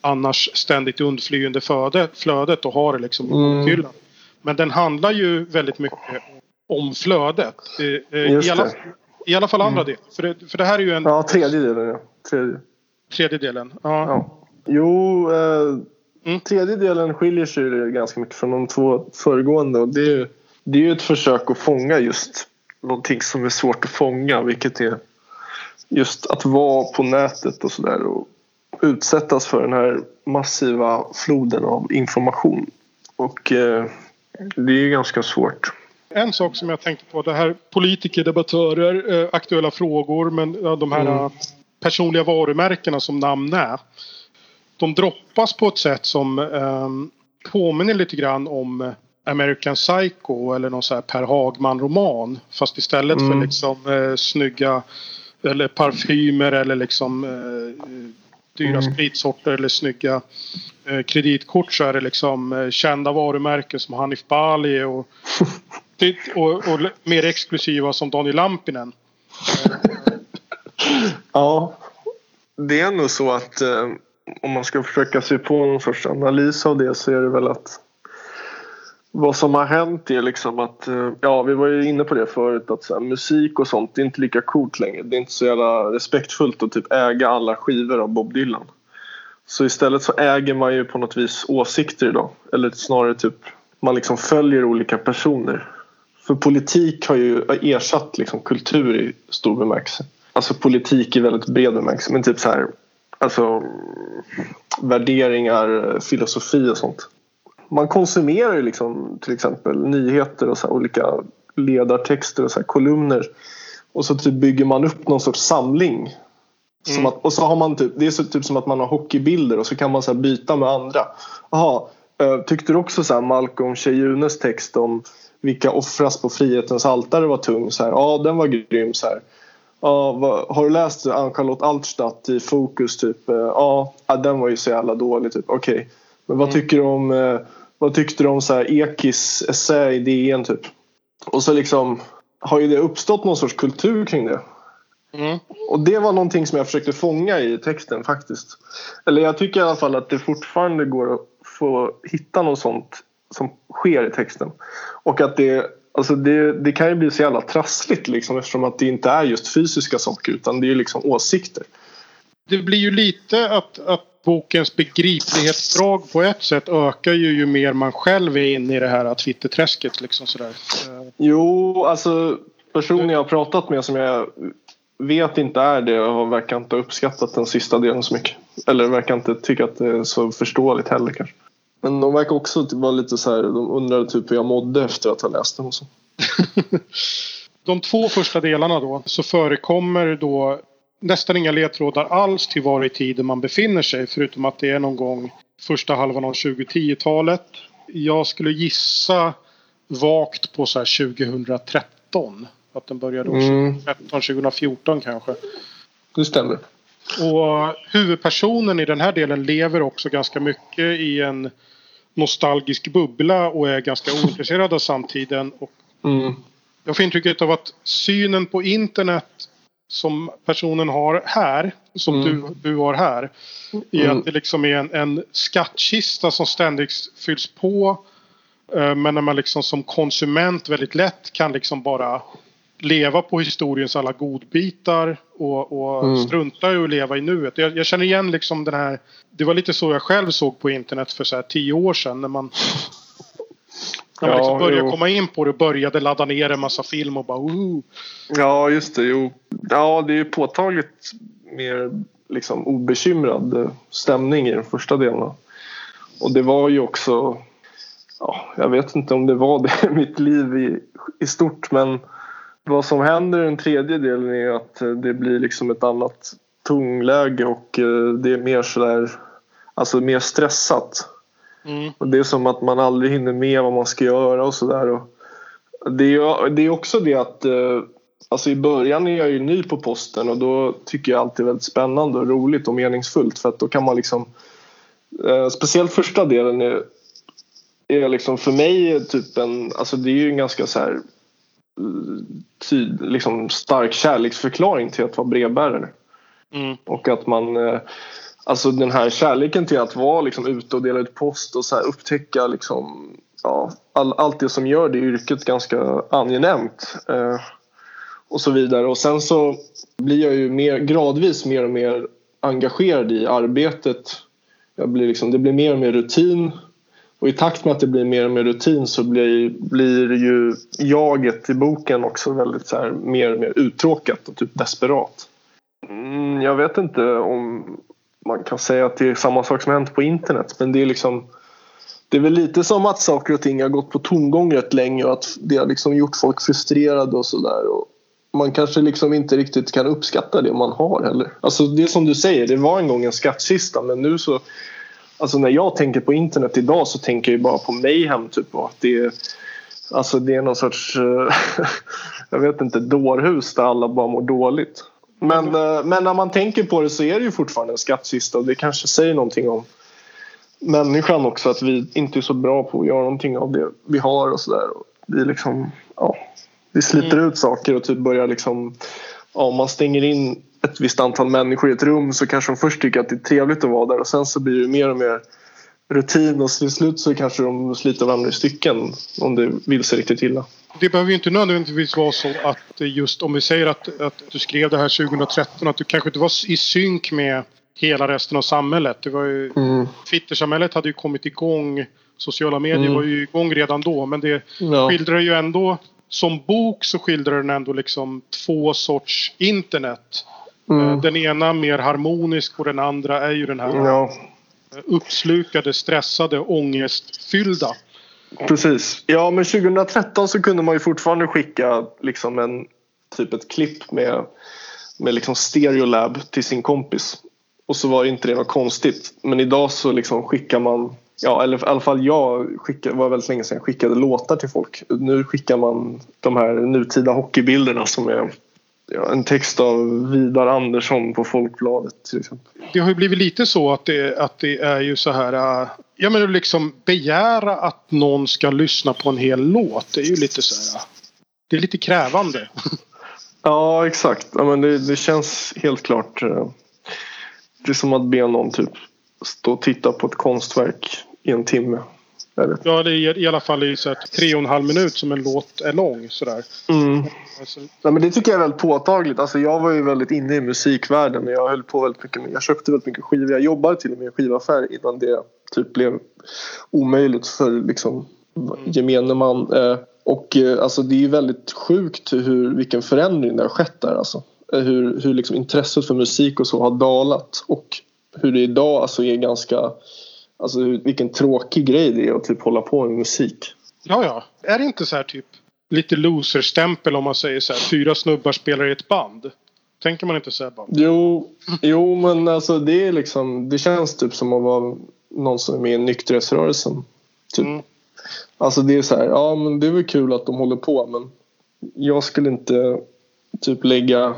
annars ständigt undflyende flödet och ha det liksom mm. Men den handlar ju väldigt mycket om flödet. Eh, I alla, I alla fall andra mm. delen. För det, för det här är ju en... Ja, tredje delen ja. Tredje. Tredje delen? Ja. ja. Jo, eh, mm. tredje delen skiljer sig ganska mycket från de två föregående. Och det, är, det är ju ett försök att fånga just någonting som är svårt att fånga. Vilket är just att vara på nätet och sådär. Och utsättas för den här massiva floden av information. Och eh, det är ju ganska svårt. En sak som jag tänkte på, det här politiker, debattörer, eh, aktuella frågor men ja, de här mm personliga varumärkena som namn är. De droppas på ett sätt som eh, påminner lite grann om American Psycho eller någon så här Per Hagman-roman. Fast istället mm. för liksom eh, snygga eller parfymer eller liksom eh, dyra mm. spritsorter eller snygga eh, kreditkort så är det liksom eh, kända varumärken som Hanif Bali och, [LAUGHS] och, och, mer exklusiva som Daniel Lampinen. [LAUGHS] Ja, det är nog så att eh, om man ska försöka se på någon sorts analys av det så är det väl att vad som har hänt är liksom att, eh, ja vi var ju inne på det förut att så här, musik och sånt det är inte lika coolt längre. Det är inte så jävla respektfullt att typ äga alla skivor av Bob Dylan. Så istället så äger man ju på något vis åsikter idag. Eller snarare typ man liksom följer olika personer. För politik har ju ersatt liksom kultur i stor bemärkelse. Alltså politik i väldigt bred bemärkelse. Men typ så här, alltså värderingar, filosofi och sånt. Man konsumerar ju liksom till exempel nyheter och så olika ledartexter och så kolumner. Och så typ bygger man upp någon sorts samling. Mm. Att, och så har man typ, det är så, typ som att man har hockeybilder och så kan man så byta med andra. Jaha, eh, tyckte du också så här Malcolm Tjejunes text om vilka offras på frihetens altare var tung? Så här, ja, den var grym. Så här. Ja, vad, har du läst Ann-Charlotte Altstadt i Fokus? Typ? Eh, ja, den var ju så jävla dålig. Typ. Okej, okay. men vad mm. tycker du om eh, vad tyckte du om så här Ekis essä i DN typ? Och så liksom har ju det uppstått någon sorts kultur kring det. Mm. Och det var någonting som jag försökte fånga i texten faktiskt. Eller jag tycker i alla fall att det fortfarande går att få hitta något sånt som sker i texten. Och att det, alltså det, det kan ju bli så jävla trassligt liksom eftersom att det inte är just fysiska saker utan det är liksom åsikter. Det blir ju lite att, att bokens begriplighetsdrag på ett sätt ökar ju ju mer man själv är inne i det här Twitterträsket liksom sådär. Jo, alltså personer jag har pratat med som jag vet inte är det och verkar inte ha uppskattat den sista delen så mycket. Eller verkar inte tycka att det är så förståeligt heller kanske. Men de verkar också vara lite så här, de undrade typ hur jag mådde efter att ha läst den och så. [LAUGHS] de två första delarna då så förekommer då nästan inga ledtrådar alls till var i tiden man befinner sig. Förutom att det är någon gång första halvan av 2010-talet. Jag skulle gissa vagt på så här 2013. Att den började mm. 2013, 2014 kanske. Det stämmer. Och huvudpersonen i den här delen lever också ganska mycket i en nostalgisk bubbla och är ganska [LAUGHS] ointresserad av samtiden. Och mm. Jag får intrycket av att synen på internet som personen har här, som mm. du, du har här, är mm. att det liksom är en, en skattkista som ständigt fylls på. Eh, men när man liksom som konsument väldigt lätt kan liksom bara leva på historiens alla godbitar och, och mm. strunta i att leva i nuet. Jag, jag, känner igen liksom den här. Det var lite så jag själv såg på internet för så här tio år sedan när man när man liksom började jo. komma in på det och började ladda ner en massa film och bara Ooh. Ja just det, jo. Ja det är ju påtagligt mer liksom obekymrad stämning i den första delen. Och det var ju också Ja, jag vet inte om det var det i mitt liv i, i stort men vad som händer i den tredje delen är att det blir liksom ett annat tonläge och eh, det är mer sådär Alltså mer stressat. Mm. Och det är som att man aldrig hinner med vad man ska göra och sådär. Det, är, det är också det att eh, Alltså i början är jag ju ny på posten och då tycker jag alltid väldigt spännande och roligt och meningsfullt för att då kan man liksom eh, Speciellt första delen är, är liksom för mig typ en, alltså det är ju en ganska så här tyd, liksom stark kärleksförklaring till att vara brevbärare. Mm. Och att man eh, Alltså den här kärleken till att vara liksom ute och dela ut post och så här upptäcka liksom, ja, all, allt det som gör det yrket ganska angenämt. Eh, och så vidare. Och sen så blir jag ju mer, gradvis mer och mer engagerad i arbetet. Jag blir liksom, det blir mer och mer rutin. Och i takt med att det blir mer och mer rutin så blir, blir ju jaget i boken också väldigt så här, mer och mer uttråkat och typ desperat. Mm, jag vet inte om man kan säga att det är samma sak som hänt på internet men det är liksom det är väl lite som att saker och ting har gått på tomgång rätt länge och att det har liksom gjort folk frustrerade och sådär. Man kanske liksom inte riktigt kan uppskatta det man har heller. Alltså det är som du säger, det var en gång en skattkista men nu så Alltså när jag tänker på internet idag så tänker jag bara på mayhem typ och att det är Alltså det är någon sorts [LAUGHS] Jag vet inte, dårhus där alla bara mår dåligt. Men, mm. men när man tänker på det så är det ju fortfarande en skattkista och det kanske säger någonting om människan också att vi inte är så bra på att göra någonting av det vi har och sådär. Vi liksom, ja, vi sliter mm. ut saker och typ börjar liksom, ja, om man stänger in ett visst antal människor i ett rum så kanske de först tycker att det är trevligt att vara där och sen så blir det mer och mer rutin och till slut så kanske de sliter varandra i stycken om det vill sig riktigt illa. Det behöver ju inte nödvändigtvis vara så att just om vi säger att, att du skrev det här 2013 att du kanske inte var i synk med hela resten av samhället. Det var ju, mm. Twittersamhället hade ju kommit igång. Sociala medier mm. var ju igång redan då men det ja. skildrar ju ändå som bok så skildrar den ändå liksom två sorts internet. Mm. Eh, den ena mer harmonisk och den andra är ju den här ja uppslukade, stressade, ångestfyllda. Precis. Ja men 2013 så kunde man ju fortfarande skicka liksom en typ ett klipp med, med liksom Stereolab till sin kompis. Och så var inte det något konstigt. Men idag så liksom skickar man Ja, eller i alla fall jag skickade, var väldigt länge sedan jag skickade låtar till folk. Nu skickar man de här nutida hockeybilderna som är ja, en text av Vidar Andersson på Folkbladet till exempel. Det har ju blivit lite så att det, att det är ju så här. Äh, ja men liksom begära att någon ska lyssna på en hel låt. Det är ju lite så här. Äh, det är lite krävande. Ja exakt. Ja, men det, det känns helt klart. Äh, det är som att be någon typ stå och titta på ett konstverk i en timme. Ja, det är i alla fall i så tre och en halv minut som en låt är lång. Sådär. Mm. Alltså. Ja, men det tycker jag är väldigt påtagligt. Alltså, jag var ju väldigt inne i musikvärlden. Jag höll på väldigt mycket med, Jag köpte väldigt mycket skivor. Jag jobbade till och med i skivaffär innan det typ blev omöjligt för liksom, mm. gemene man. Eh, och eh, alltså, det är ju väldigt sjukt hur, vilken förändring det har skett där. Alltså. Eh, hur, hur liksom intresset för musik och så har dalat. Och hur det idag alltså är ganska Alltså vilken tråkig grej det är att typ hålla på med musik. Ja, ja. Är det inte så här typ lite loser-stämpel om man säger så här fyra snubbar spelar i ett band? Tänker man inte så här bara? Jo, jo men alltså det är liksom det känns typ som att vara någon som är med i nykterhetsrörelsen. Typ. Mm. Alltså det är så här, ja men det är väl kul att de håller på men jag skulle inte typ lägga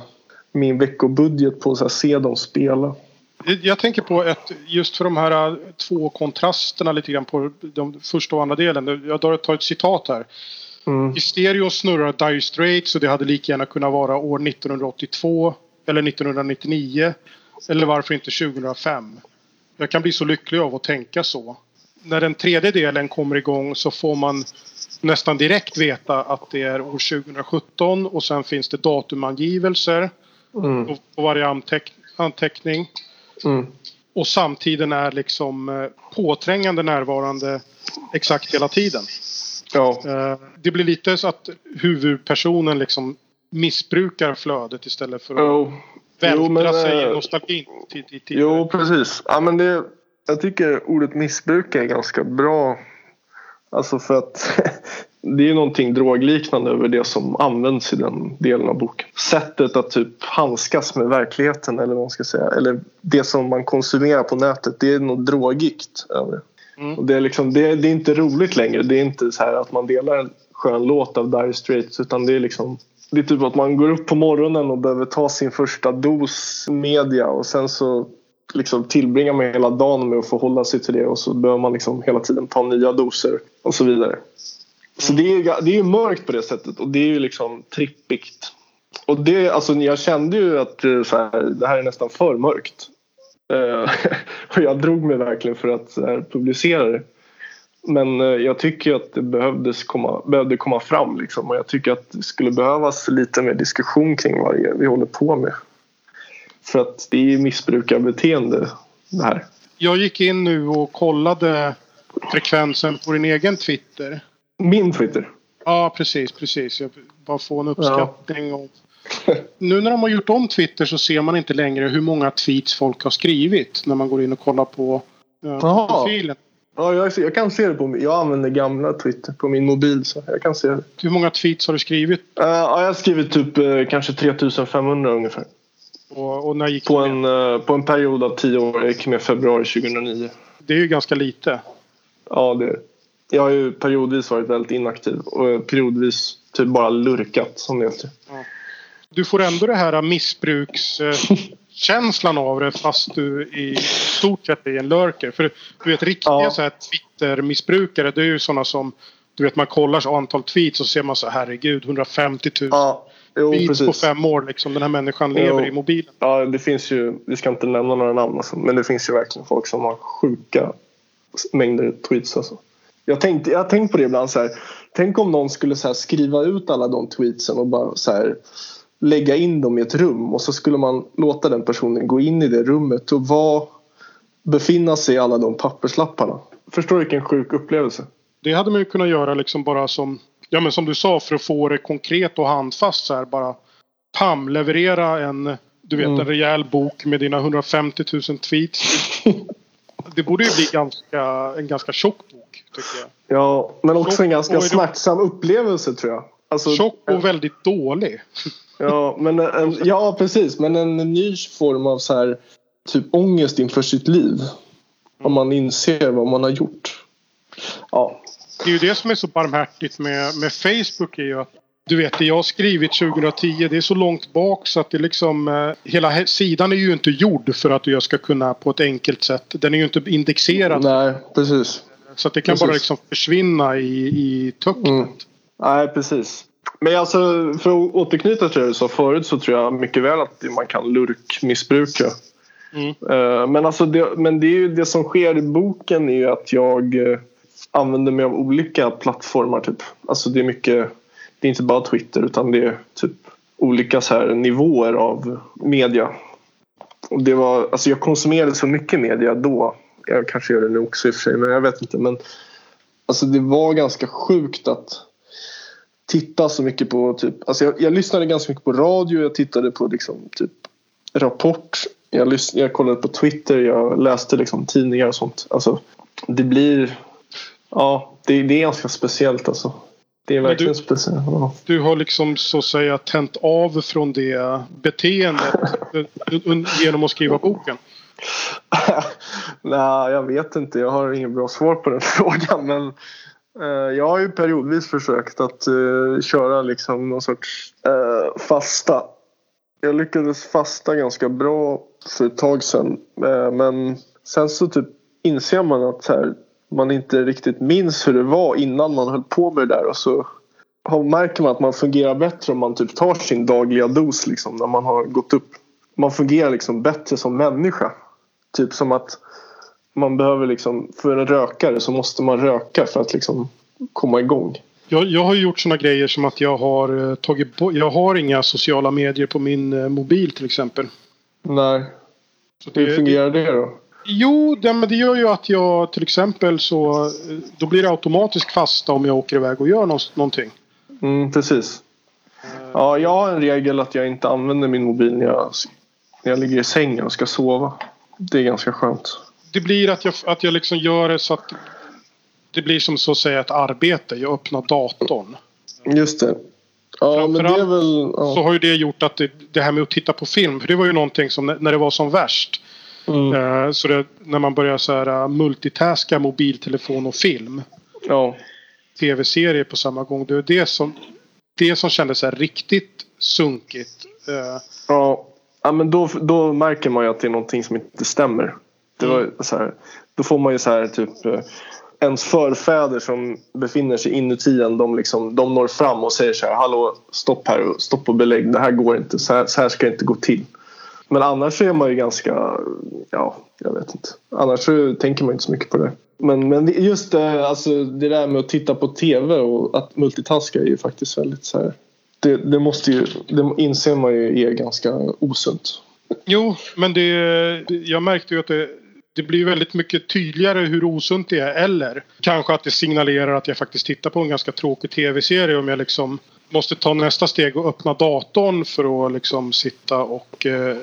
min veckobudget på att se dem spela. Jag tänker på ett, just för de här äh, två kontrasterna lite grann på den första och andra delen. Jag tar ett citat här. Mm. I stereo snurrar Dire Straits och det hade lika gärna kunnat vara år 1982 eller 1999. Eller varför inte 2005. Jag kan bli så lycklig av att tänka så. När den tredje delen kommer igång så får man nästan direkt veta att det är år 2017 och sen finns det datumangivelser mm. på varje anteckning. Mm. Och samtiden är liksom eh, påträngande närvarande exakt hela tiden. Ja. Eh, det blir lite så att huvudpersonen liksom missbrukar flödet istället för att oh. vältra jo, men, sig i eh, nostalgin. Till, till, till. Jo, precis. Ja, men det, jag tycker ordet missbruka är ganska bra. Alltså för att [LAUGHS] det är någonting drogliknande över det som används i den delen av boken. Sättet att typ handskas med verkligheten eller vad man ska säga. Eller det som man konsumerar på nätet. Det är något drogigt över det. Mm. Och det, är liksom, det, det, är inte roligt längre. Det är inte så här att man delar en skön låt av Dire Straits. Utan det är liksom det är typ att man går upp på morgonen och behöver ta sin första dos media och sen så liksom tillbringar man hela dagen med att förhålla sig till det och så behöver man liksom hela tiden ta nya doser och så vidare. Så det är, det är mörkt på det sättet och det är ju liksom trippigt. Och det, alltså jag kände ju att eh, så här, det här är nästan för mörkt. Uh, [LAUGHS] och jag drog mig verkligen för att här, publicera det. Men uh, jag tycker att det behövdes komma, behövde komma fram liksom. Och jag tycker att det skulle behövas lite mer diskussion kring vad vi håller på med. För att det är missbrukarbeteende det här. Jag gick in nu och kollade frekvensen på din egen Twitter. Min Twitter? Ja, precis, precis. Jag bara få en uppskattning. Ja. nu när de har gjort om Twitter så ser man inte längre hur många tweets folk har skrivit när man går in och kollar på uh, profilen. Ja, jag, jag, kan se det på Jag använder gamla Twitter på min mobil så jag kan se det. Hur många tweets har du skrivit? Uh, ja, jag har skrivit typ uh, kanske 3500 ungefär. Och, och när gick på, en, uh, på en period av 10 år. Jag gick med februari 2009. Det är ju ganska lite. Ja, det är det jag har ju periodvis varit väldigt inaktiv och periodvis typ bara lurkat som det heter. Ja. Du får ändå det här missbrukskänslan av det fast du i stort sett är en lurker. För du vet riktiga ja. så här Twitter-missbrukare det är ju sådana som du vet man kollar så antal tweets och ser man så herregud 150 000 ja. Jo, tweets precis. på fem år liksom. Den här människan lever jo. i mobilen. Ja det finns ju, vi ska inte nämna några namn alltså, men det finns ju verkligen folk som har sjuka mängder tweets alltså. Jag, tänkte, jag har tänkt på det ibland så här. Tänk om någon skulle så skriva ut alla de tweetsen och bara så här, lägga in dem i ett rum och så skulle man låta den personen gå in i det rummet och vara, befinna sig i alla de papperslapparna. Förstår du vilken sjuk upplevelse? Det hade man ju kunnat göra liksom bara som, ja men som du sa för att få det konkret och handfast så här bara. Pam, leverera en, du vet Mm. en rejäl bok med dina 150 000 tweets. [LAUGHS] det borde ju bli ganska, en ganska tjock bok tycker jag. Ja, men också en ganska smärtsam upplevelse tror jag. Alltså, Tjock och väldigt dålig. [LAUGHS] Ja, men en, ja, precis. Men en ny form av så här, typ ångest inför sitt liv. Om man inser vad man har gjort. Ja, Det är ju det som är så barmhärtigt med, med Facebook är ju att du vet det jag har skrivit 2010 det är så långt bak så att det liksom eh, hela he- sidan är ju inte gjord för att jag ska kunna på ett enkelt sätt. Den är ju inte indexerad nej, precis. Så det kan precis. bara liksom försvinna i, i töcknet. Mm. Nej, precis. Men alltså, för att återknyta till det du sa förut så tror jag mycket väl att man kan lurkmissbruka. Mm. Eh, Men, alltså det, men det är ju det som sker i boken är ju att jag eh, använder mig av olika plattformar. Typ. Alltså det är mycket, det är inte bara Twitter utan det är typ olika så här nivåer av media. Och det var, alltså jag konsumerade så mycket media då. Jag kanske gör det nu också i och för sig men jag vet inte. Men alltså det var ganska sjukt att titta så mycket på typ, alltså jag, jag lyssnade ganska mycket på radio, jag tittade på liksom typ Rapport, jag, lys- jag kollade på Twitter, jag läste liksom tidningar och sånt. Alltså det blir, ja det, det är ganska speciellt alltså. Det är verkligen du- speciellt. Ja. Du har liksom så att säga tänt av från det beteendet [LAUGHS] genom att skriva boken. [LAUGHS] Nej, jag vet inte. Jag har ingen bra svar på den [LAUGHS] frågan. Men eh, jag har ju periodvis försökt att eh, köra liksom någon sorts eh, fasta. Jag lyckades fasta ganska bra för ett tag sedan. Eh, men sen så typ inser man att så här, man inte riktigt minns hur det var innan man höll på med det där. Och så har- märker man att man fungerar bättre om man typ tar sin dagliga dos liksom, när man har gått upp. Man fungerar liksom bättre som människa. Typ som att man behöver liksom, för en rökare så måste man röka för att liksom komma igång. Jag, jag har gjort såna grejer som att jag har eh, tagit bort, jag har inga sociala medier på min eh, mobil till exempel. Nej, Så hur fungerar det då? Jo, det, men det gör ju att jag till exempel så eh, då blir det automatiskt fasta om jag åker iväg och gör någon, någonting. Mm, precis. Ja, jag har en regel att jag inte använder min mobil när jag, när jag ligger i sängen och ska sova. Det är ganska skönt. Det blir att jag, att jag liksom gör det så att det blir som så att säga ett arbete. Jag öppnar datorn. Just det. Ja, men det är väl... Så Ja. har ju det gjort att det, det här med att titta på film. För det var ju någonting som när när det var som värst. Mm. Eh, så det, när man börjar så här eh, multitaska mobiltelefon och film. ja. Tv-serier på samma gång. Det är det som, det som kändes så här riktigt sunkigt. Eh, Ja, ja men då, då märker man ju att det är någonting som inte stämmer. Det var Mm. så här, då får man ju så här typ eh, ens förfäder som befinner sig inuti en de, liksom, de når fram och säger så här hallå stopp här stopp och belägg det här går inte så här, så här ska det inte gå till. Men annars är man ju ganska ja jag vet inte annars så tänker man inte så mycket på det. Men, men just det, alltså, det där med att titta på tv och att multitaska är ju faktiskt väldigt så här det, det måste ju, det inser man ju är ganska osunt. jo, men det, jag märkte ju att det, det blir väldigt mycket tydligare hur osunt det är. Eller kanske att det signalerar att jag faktiskt tittar på en ganska tråkig tv-serie om jag liksom måste ta nästa steg och öppna datorn för att liksom sitta och eh,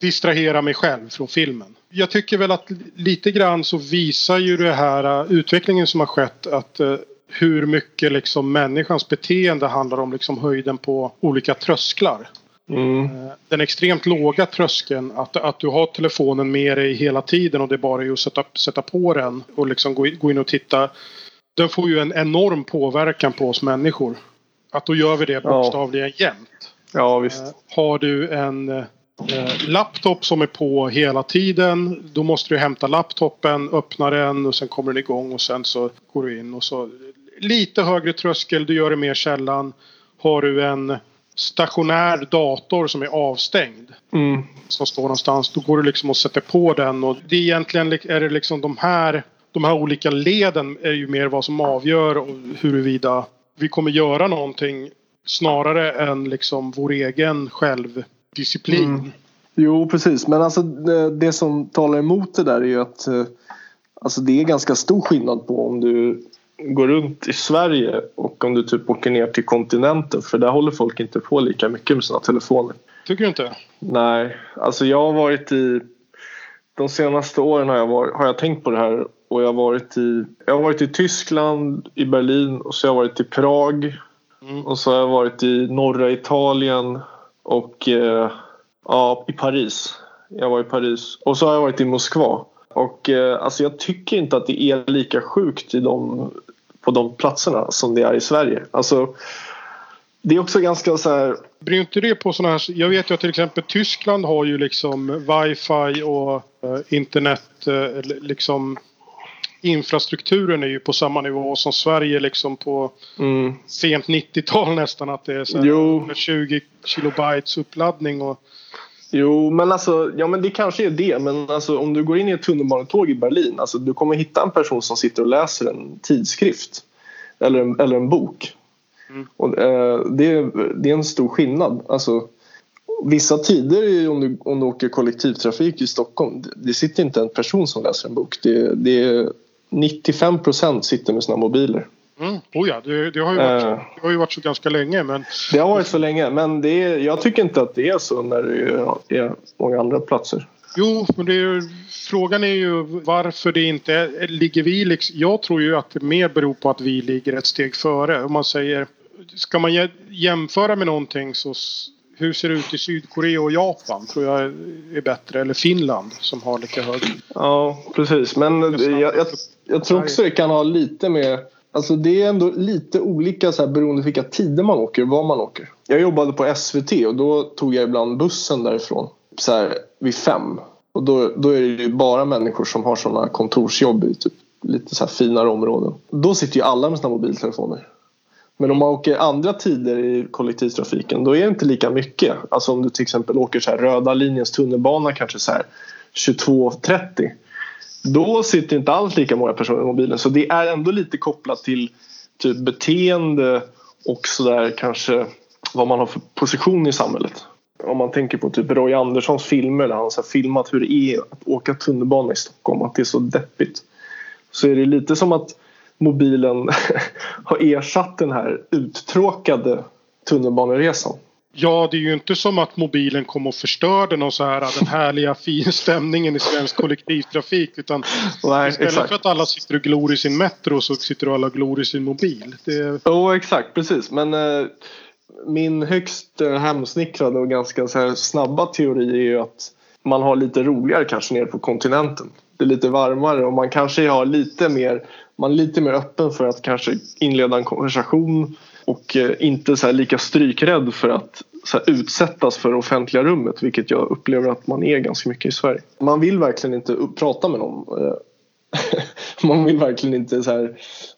distrahera mig själv från filmen. Jag tycker väl att lite grann så visar ju det här eh, utvecklingen som har skett att eh, hur mycket liksom människans beteende handlar om liksom höjden på olika trösklar. Mm. Eh, Den extremt låga tröskeln att, att du har telefonen med dig hela tiden och det är bara att sätta, sätta på den och liksom gå, in- gå in och titta. Den får ju en enorm påverkan på oss människor. Att då gör vi det bokstavligen jämt. Ja visst. Eh, Har du en eh, laptop som är på hela tiden. Då måste du hämta laptopen, öppna den och sen kommer den igång och sen så går du in och så lite högre tröskel, du gör det mer sällan. Har du en stationär dator som är avstängd Mm. som står någonstans. Då går du liksom och sätter på den och det är egentligen li- är det liksom de här de här olika leden är ju mer vad som avgör och huruvida vi kommer göra någonting snarare än liksom vår egen självdisciplin. Mm. Jo, precis. Men alltså det, det, som talar emot det där är ju att eh, alltså, det är ganska stor skillnad på om du går runt i Sverige och om du typ åker ner till kontinenten för där håller folk inte på lika mycket med sina telefoner. Tycker du inte? Nej, alltså jag har varit i de senaste åren har jag, varit, har jag tänkt på det här och jag har varit i, jag har varit i Tyskland, i Berlin och så har jag varit i Prag mm. och så har jag varit i norra Italien och eh, ja, i Paris. Jag var i Paris och så har jag varit i Moskva. Och eh, alltså jag tycker inte att det är lika sjukt i de, på de platserna som det är i Sverige. Alltså, det är också ganska så här... Bryr inte det på sådana här... Jag vet ju att till exempel Tyskland har ju liksom wifi och eh, internet eh, liksom infrastrukturen är ju på samma nivå som Sverige liksom på mm. sent 90-tal nästan. Att det är så här 20 kilobytes uppladdning. Och... Jo, men alltså, ja men det kanske är det. Men alltså, om du går in i ett tunnelbanetåg i Berlin, alltså, du kommer hitta en person som sitter och läser en tidskrift. Eller en, eller en bok. Mm. Och, eh, det, det är en stor skillnad. Alltså, vissa tider om du, om du åker kollektivtrafik i Stockholm, det, sitter inte en person som läser en bok. Det, det är 95 procent sitter med sina mobiler. Mm. Oh ja, det, det, har ju varit, uh, det har ju varit så ganska länge. Men... Det har varit så länge men det är, jag tycker inte att det är så när det är många andra platser. Jo, men är, frågan är ju varför det inte ligger vi liksom, Jag tror ju att det mer beror på att vi ligger ett steg före. Om man säger, ska man jämföra med någonting så hur ser det ut i Sydkorea och Japan? Tror jag är bättre. Eller Finland som har lika hög. Ja, precis. Men jag, jag, jag tror också det kan ha lite med Alltså det är ändå lite olika så här, beroende på vilka tider man åker och var man åker. Jag jobbade på SVT och då tog jag ibland bussen därifrån så här, vid fem. Och då, då är det ju bara människor som har sådana kontorsjobb i typ lite så här finare områden. Då sitter ju alla med sina mobiltelefoner. Men om man åker andra tider i kollektivtrafiken då är det inte lika mycket. Alltså om du till exempel åker så här, röda linjens tunnelbana kanske så här 22.30 då sitter inte alls lika många personer i mobilen. Så det är ändå lite kopplat till typ beteende och sådär kanske vad man har för position i samhället. Om man tänker på typ Roy Anderssons filmer där han har filmat hur det är att åka tunnelbana i Stockholm. Att det är så deppigt. Så är det lite som att mobilen [LAUGHS] har ersatt den här uttråkade tunnelbaneresan. Ja, det är ju inte som att mobilen kom och förstörde någon så här, den [LAUGHS] härliga stämningen i svensk kollektivtrafik. Utan Nej, istället exakt. för att alla sitter och glor i sin Metro så sitter alla och glor i sin mobil. Det... Oh, exakt, precis. Men eh, min högst eh, hemsnickrade och ganska så här snabba teori är ju att man har lite roligare kanske nere på kontinenten. Det är lite varmare och man kanske har lite mer, man är lite mer öppen för att kanske inleda en konversation och eh, inte så lika strykrädd för att så utsättas för offentliga rummet vilket jag upplever att man är ganska mycket i Sverige. Man vill verkligen inte prata med någon. Eh, [LAUGHS] man vill verkligen inte så här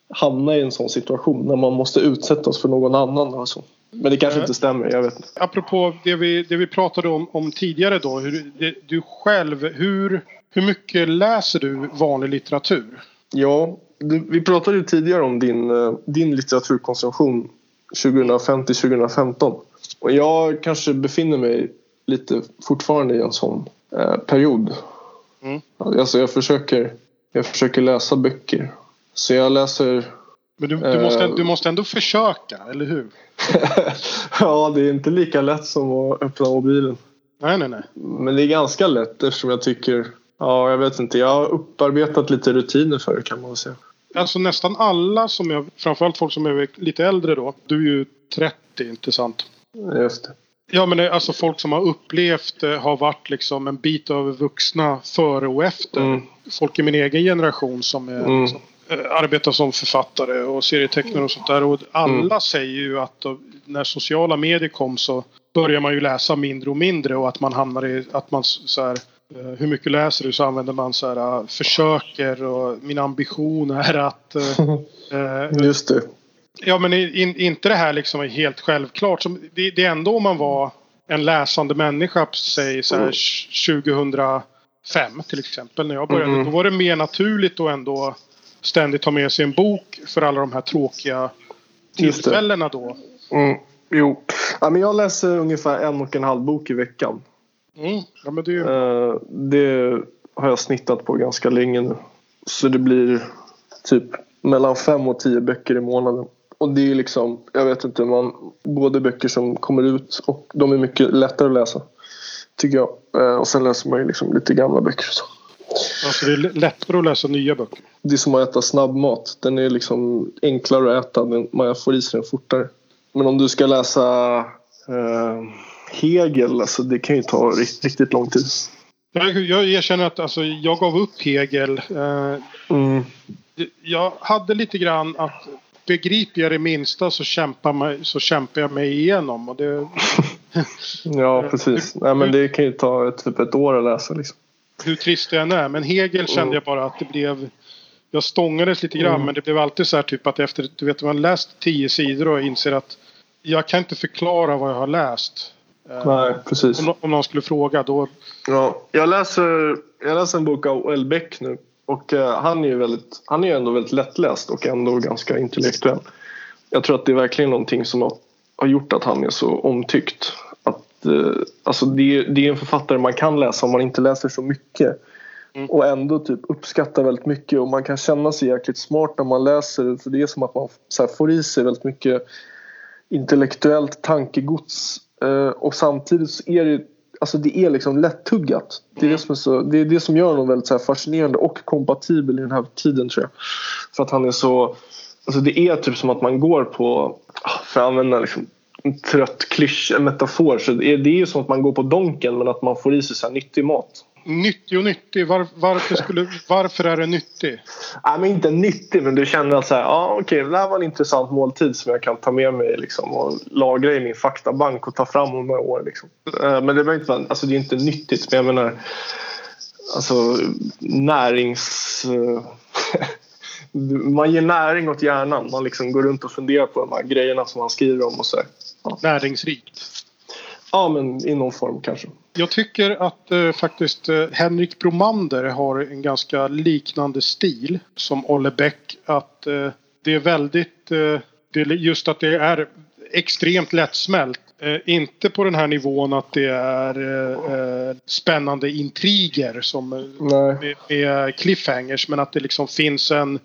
hamna i en sån situation när man måste utsättas för någon annan. Och så. Men det kanske inte stämmer, jag vet inte. Apropå det vi, det vi pratade om, om tidigare då. Hur, det, du själv, hur, hur mycket läser du vanlig litteratur? Ja, du, vi pratade ju tidigare om din, eh, din litteraturkonsumtion 2005 till 2015. Och jag kanske befinner mig lite fortfarande i en sån eh, period. Mm. Alltså jag försöker, jag försöker läsa böcker. Så jag läser... Men du, du, måste, eh, du måste ändå försöka, eller hur? [LAUGHS] ja, det är inte lika lätt som att öppna mobilen. Nej, nej, nej. Men det är ganska lätt eftersom jag tycker... Ja, jag vet inte. Jag har upparbetat lite rutiner för det kan man väl säga. Alltså nästan alla som jag, framförallt folk som är lite äldre då. Du är ju 30, inte sant? Just det. Ja men alltså folk som har upplevt eh, har varit liksom en bit över vuxna före och efter. Mm. Folk i min egen generation som är, mm. liksom, arbetar som författare och serietecknare och sånt där. Och alla mm. säger ju att då, när sociala medier kom så börjar man ju läsa mindre och mindre och att man hamnar i att man så här, Eh, hur mycket läser du så använder man så här eh, försöker och min ambition är att... Eh, [LAUGHS] Just det. Ja men in, inte det här liksom är helt självklart. Som, det, det är ändå om man var en läsande människa säg så här, 2005 fem till exempel. När jag började. Mm. Då var det mer naturligt att ändå ständigt ha med sig en bok för alla de här tråkiga tillfällena då. Mm. Jo. Ja, men jag läser ungefär en och en halv bok i veckan. Mm. Ja, men det, ju... uh, det har jag snittat på ganska länge nu. Så det blir typ mellan fem och tio böcker i månaden. Och det är liksom, jag vet inte, man, både böcker som kommer ut och de är mycket lättare att läsa. Tycker jag. Uh, och sen läser man ju liksom lite gamla böcker. Så. Alltså det är lättare att läsa nya böcker? Det är som att äta snabbmat. Den är liksom enklare att äta men man får i sig den fortare. Men om du ska läsa eh, Hegel, alltså det kan ju ta riktigt, lång tid. Jag, jag erkänner att alltså, jag gav upp Hegel. Eh, mm. Jag hade lite grann att begriper jag det minsta så kämpar, mig, så kämpar jag mig igenom. Och det, [LAUGHS] ja, precis. Nej, men det kan ju ta typ ett år att läsa. Liksom. Hur trist det än är. Men Hegel kände jag bara att det blev... Jag stångades lite grann mm. men det blev alltid så här typ att efter du vet man läst tio sidor och inser att jag kan inte förklara vad jag har läst. Eh, Nej, precis. Om, om någon skulle fråga då. Ja, jag läser, jag läser en bok av L. Beck nu. Och uh, han är ju väldigt, han är ändå väldigt lättläst och ändå ganska intellektuell. Jag tror att det är verkligen någonting som har, har gjort att han är så omtyckt. Att, uh, alltså det, det är en författare man kan läsa om man inte läser så mycket. Mm. Och ändå typ uppskatta väldigt mycket och man kan känna sig jäkligt smart när man läser. För det är som att man så får i sig väldigt mycket intellektuellt tankegods eh, och samtidigt så är det Alltså det är liksom lättuggat. Det är det som, är så, det, är det som gör honom väldigt så fascinerande och kompatibel i den här tiden tror jag. För att han är så... Alltså det är typ som att man går på, för att använda liksom en trött klysch, en metafor, så det är, det är som att man går på Donken men att man får i sig så nyttig mat nyttig och nyttig. Var, varför, skulle, varför är den nyttig? Nej, men inte nyttig, men du känner att så här, ja, okej, det här var en intressant måltid som jag kan ta med mig liksom, och lagra i min faktabank och ta fram om några år. Liksom. Eh, men det, inte, alltså, det är inte nyttigt, men jag menar alltså, närings... Eh, [LAUGHS] man ger näring åt hjärnan. Man liksom går runt och funderar på de här grejerna som man skriver om. och så. Ja. Näringsrikt. Ja, men i någon form kanske. Jag tycker att eh, faktiskt eh, Henrik Bromander har en ganska liknande stil som Olle Bäck. Att eh, det är väldigt, eh, det är just att det är extremt lättsmält. Eh, inte på den här nivån att det är eh, spännande intriger som med, med cliffhangers. Men att det liksom finns en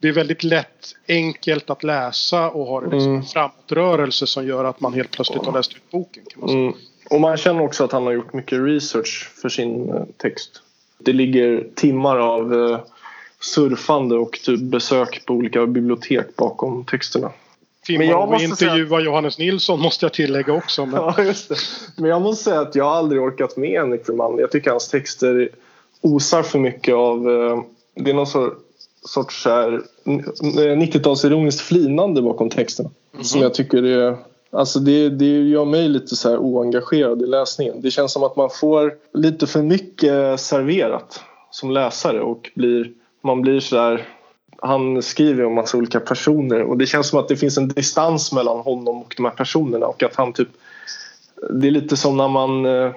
det är väldigt lätt, enkelt att läsa och har liksom mm. framåtrörelse som gör att man helt plötsligt har läst ut boken. Kan man säga. Mm. Och man känner också att han har gjort mycket research för sin eh, text. Det ligger timmar av eh, surfande och typ besök på olika bibliotek bakom texterna. Timmar men jag måste intervjua säga... Johannes Nilsson måste jag tillägga också. Men... [LAUGHS] Ja, just det. Men jag måste säga att jag aldrig orkat med Henrik Bromander. Jag tycker hans texter osar för mycket av... Eh, det är någon sorts sorts 90-tals ironiskt flinande bakom texterna. Mm. Som jag tycker är Alltså det, det gör mig lite så här oengagerad i läsningen. Det känns som att man får lite för mycket serverat som läsare och blir, man blir så där han skriver om massa olika personer och det känns som att det finns en distans mellan honom och de här personerna och att han typ det är lite som när man eh,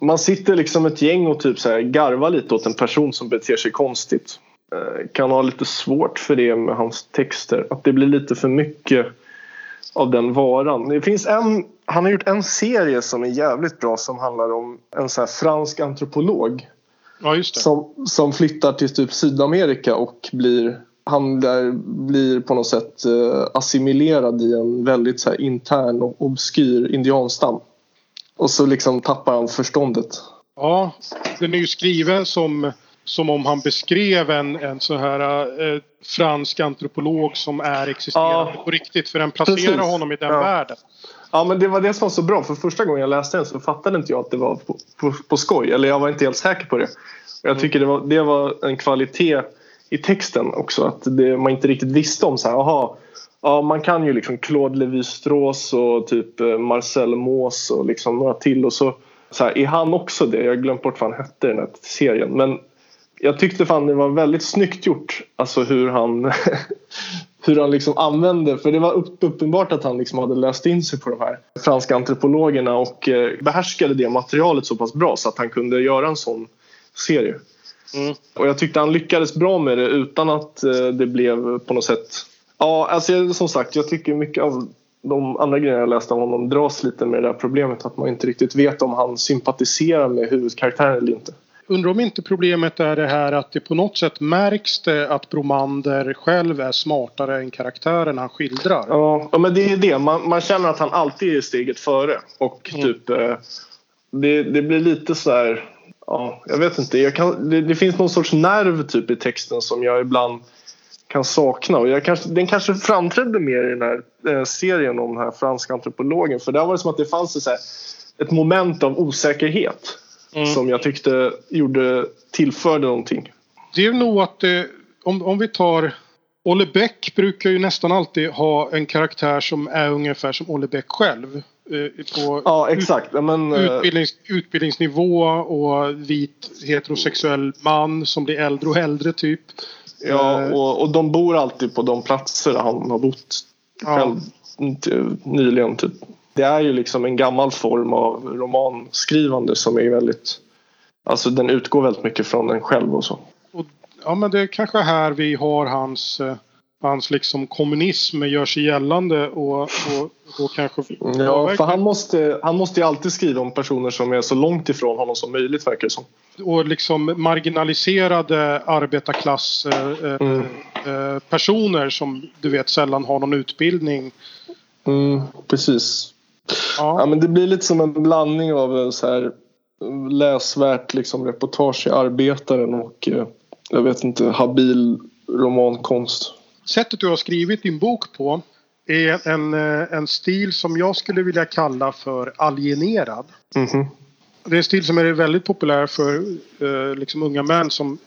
man sitter liksom ett gäng och typ så här garvar lite åt en person som beter sig konstigt. Eh, kan ha lite svårt för det med hans texter. Att det blir lite för mycket av den varan. Det finns en, han har gjort en serie som är jävligt bra som handlar om en så fransk antropolog. Ja, som, som flyttar till typ Sydamerika och blir han där blir på något sätt eh, assimilerad i en väldigt så intern och obskyr indianstam. Och så liksom tappar han förståndet. Ja, den är ju skriven som som om han beskrev en, en så här eh, fransk antropolog som är existerande ja, på riktigt. För den placerar precis. honom i den ja. världen. Ja men det var det som var så bra. För första gången jag läste den så fattade inte jag att det var på, på, på skoj. Eller jag var inte helt säker på det. Och jag mm. tycker det var, det var en kvalitet i texten också. Att det, man inte riktigt visste om så här, aha, Ja, man kan ju liksom Claude Lévi-Strauss och typ eh, Marcel Mauss och liksom några till. Och så, så här, är han också det? Jag har glömt bort vad han hette i den här serien. Men jag tyckte fan det var väldigt snyggt gjort. Alltså hur han, [LAUGHS] hur han liksom använde, för det var upp, uppenbart att han liksom hade läst in sig på de här franska antropologerna och eh, behärskade det materialet så pass bra så att han kunde göra en sån serie. Mm. Och jag tyckte han lyckades bra med det utan att eh, det blev på något sätt... Ja, alltså som sagt, jag tycker mycket av de andra grejerna jag läste om honom dras lite med det där problemet att man inte riktigt vet om han sympatiserar med huvudkaraktären eller inte. Undrar om inte problemet är det här att det på något sätt märks det att Bromander själv är smartare än karaktären han skildrar. Ja, men det är det. Man, man känner att han alltid är steget före. Och mm. typ eh, det, det blir lite så här... Ja, jag vet inte. Kan, det, det, finns någon sorts nerv typ i texten som jag ibland kan sakna. Och jag kanske, den kanske framträdde mer i den här eh, serien om den här franska antropologen. För där var det som att det fanns ett, ett moment av osäkerhet mm. som jag tyckte gjorde, tillförde någonting. Det är nog att det, om, om vi tar Olle Bäck brukar ju nästan alltid ha en karaktär som är ungefär som Olle Bäck själv. Eh, på ja, exakt. Men, eh, utbildnings, utbildningsnivå och vit heterosexuell man som blir äldre och äldre typ. Ja, eh, och, och de bor alltid på de platser han har bott själv nyligen. Typ det är ju liksom en gammal form av romanskrivande som är väldigt... Alltså den utgår väldigt mycket från en själv och så. Och, ja men det är kanske här vi har hans, eh, hans liksom kommunism gör sig gällande och, och då kanske... Ja, för han måste, han måste ju alltid skriva om personer som är så långt ifrån honom som möjligt verkar det som. Och liksom marginaliserade arbetarklass eh, mm. eh, personer som du vet sällan har någon utbildning. Mm, precis. Ja. ja. men det blir lite som en blandning av så här läsvärt liksom, reportage i Arbetaren och eh, jag vet inte, habil romankonst. Sättet du har skrivit din bok på är en, eh, en stil som jag skulle vilja kalla för alienerad. Mm -hmm. Det är en stil som är väldigt populär för eh, liksom unga män som,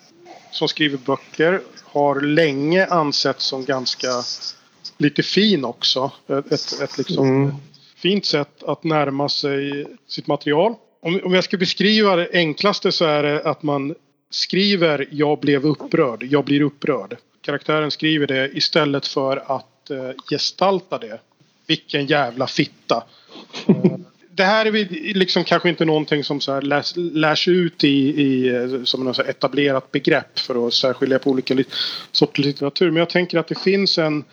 som skriver böcker. Har länge ansetts som ganska lite fin också. Ett, ett, ett liksom, mm fint sätt att närma sig sitt material. Om, om jag ska beskriva det enklaste så är det att man skriver jag blev upprörd, jag blir upprörd. Karaktären skriver det istället för att eh, gestalta det. Vilken jävla fitta. Eh, det här är liksom kanske inte någonting som så här läs, lärs ut i, i eh, som något etablerat begrepp för att särskilja på olika sorters litteratur. Men jag tänker att det finns en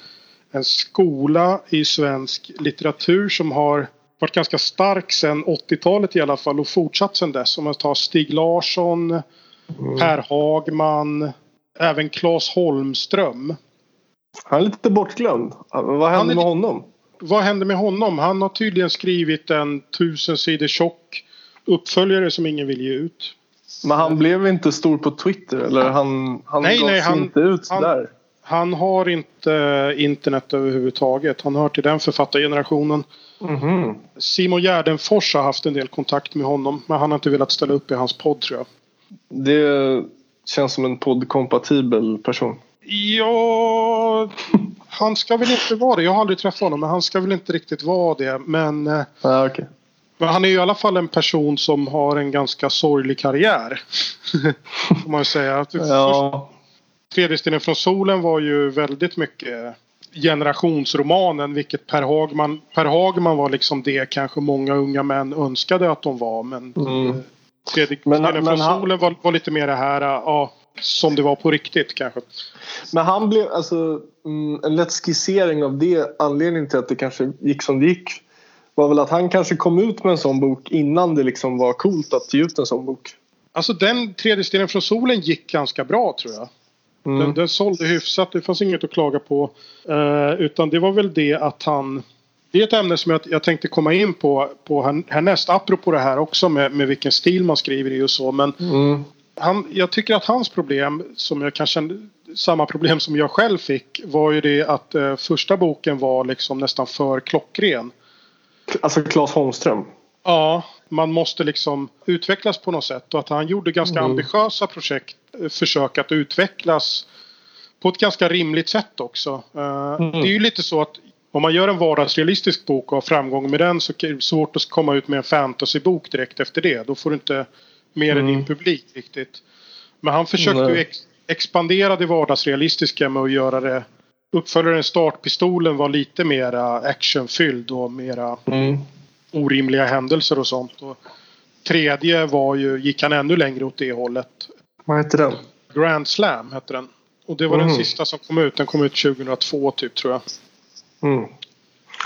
en skola i svensk litteratur som har varit ganska stark sedan 80-talet i alla fall och fortsatt sedan dess. Om man tar Stig Larsson, mm. Per Hagman, även Claes Holmström. Han är lite bortglömd. Vad hände är, med honom? Vad hände med honom? Han har tydligen skrivit en tusen sidor tjock uppföljare som ingen vill ge ut. Men han blev inte stor på Twitter eller han, han nej, gav nej, han, inte ut han, där? Han har inte internet överhuvudtaget. Han hör till den författargenerationen. Mm -hmm. Simon Gärdenfors har haft en del kontakt med honom. Men han har inte velat ställa upp i hans podd tror jag. Det känns som en poddkompatibel person. Ja, [LAUGHS] han ska väl inte vara det. Jag har aldrig träffat honom men han ska väl inte riktigt vara det. Men, ah, okay. men han är ju i alla fall en person som har en ganska sorglig karriär. [LAUGHS] Får man säga. Ja. Tredje stenen från solen var ju väldigt mycket generationsromanen vilket Per Hagman, per Hagman var liksom det kanske många unga män önskade att de var. Men mm. Tredje men, stenen från han, solen var, var, lite mer det här ja, som det var på riktigt kanske. Men han blev alltså mm, en lätt skissering av det anledningen till att det kanske gick som det gick var väl att han kanske kom ut med en sån bok innan det liksom var coolt att ge ut en sån bok. Alltså den tredje stenen från solen gick ganska bra tror jag. Mm. Den, den sålde hyfsat, det fanns inget att klaga på. Eh, utan det var väl det att han... Det är ett ämne som jag, jag tänkte komma in på, på härnäst. Apropå det här också med, med vilken stil man skriver i och så. Men mm. han, jag tycker att hans problem, som jag kanske samma problem som jag själv fick, var ju det att eh, första boken var liksom nästan för klockren. Alltså Claes Holmström? Ja, man måste liksom utvecklas på något sätt och att han gjorde ganska mm. ambitiösa projekt, eh, försök att utvecklas på ett ganska rimligt sätt också. Eh, mm. Det är ju lite så att om man gör en vardagsrealistisk bok och har framgång med den så är det svårt att komma ut med en fantasybok direkt efter det. Då får du inte mer mm. än din publik riktigt. Men han försökte ju ex expandera det vardagsrealistiska med att göra det uppföljaren Startpistolen var lite mera actionfylld och mera Mm. Orimliga händelser och sånt. Och tredje var ju, gick han ännu längre åt det hållet. Vad heter den? Grand Slam hette den. Och det var Mhm. den sista som kom ut. Den kom ut 2002 typ tror jag. Mm.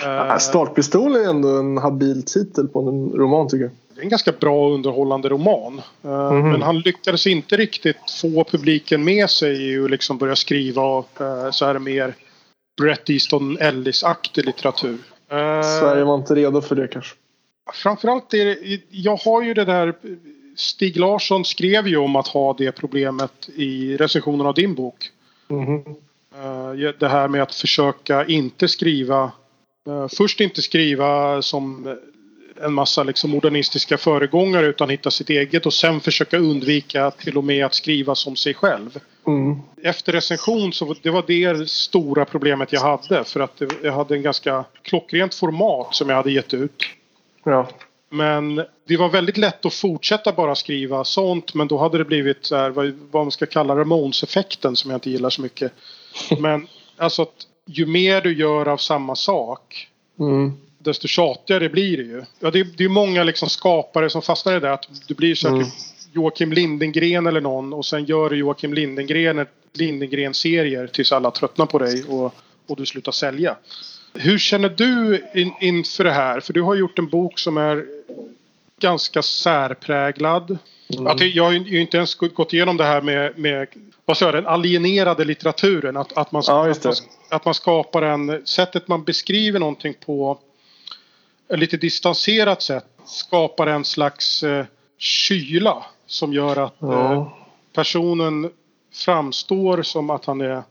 Eh, Startpistol är ändå en habil titel på en roman tycker jag. Det är en ganska bra underhållande roman. Mhm. Men han lyckades inte riktigt få publiken med sig i att liksom börja skriva eh, så här mer Bret Easton Ellis-aktig litteratur. Eh, Sverige var inte redo för det kanske. Framförallt är det, jag har ju det där Stig Larsson skrev ju om att ha det problemet i recensionen av din bok. Eh, Det här med att försöka inte skriva eh, Först inte skriva som en massa liksom modernistiska föregångare utan hitta sitt eget och sen försöka undvika till och med att skriva som sig själv. Mm. Efter recension så det var det stora problemet jag hade för att jag hade en ganska klockrent format som jag hade gett ut. Ja. Men det var väldigt lätt att fortsätta bara skriva sånt men då hade det blivit så här, vad, vad man ska kalla Ramones-effekten som jag inte gillar så mycket. [LAUGHS] Men alltså att ju mer du gör av samma sak Mm. desto tjatigare blir det ju. Ja, det, är- det är många liksom skapare som fastnar i det att du blir så här Mm. Joakim Lindengren eller någon och sen gör du Joakim Lindengren Lindengren-serier tills alla tröttnar på dig och, och du slutar sälja. Hur känner du in, inför det här? För du har gjort en bok som är ganska särpräglad. Mm. Jag har ju inte ens gått igenom det här med, med vad jag, den alienerade litteraturen. Att, att, man, Ja, att, man, att man skapar en... Sättet man beskriver någonting på ett lite distanserat sätt skapar en slags eh, kyla som gör att eh, Ja. personen framstår som att han är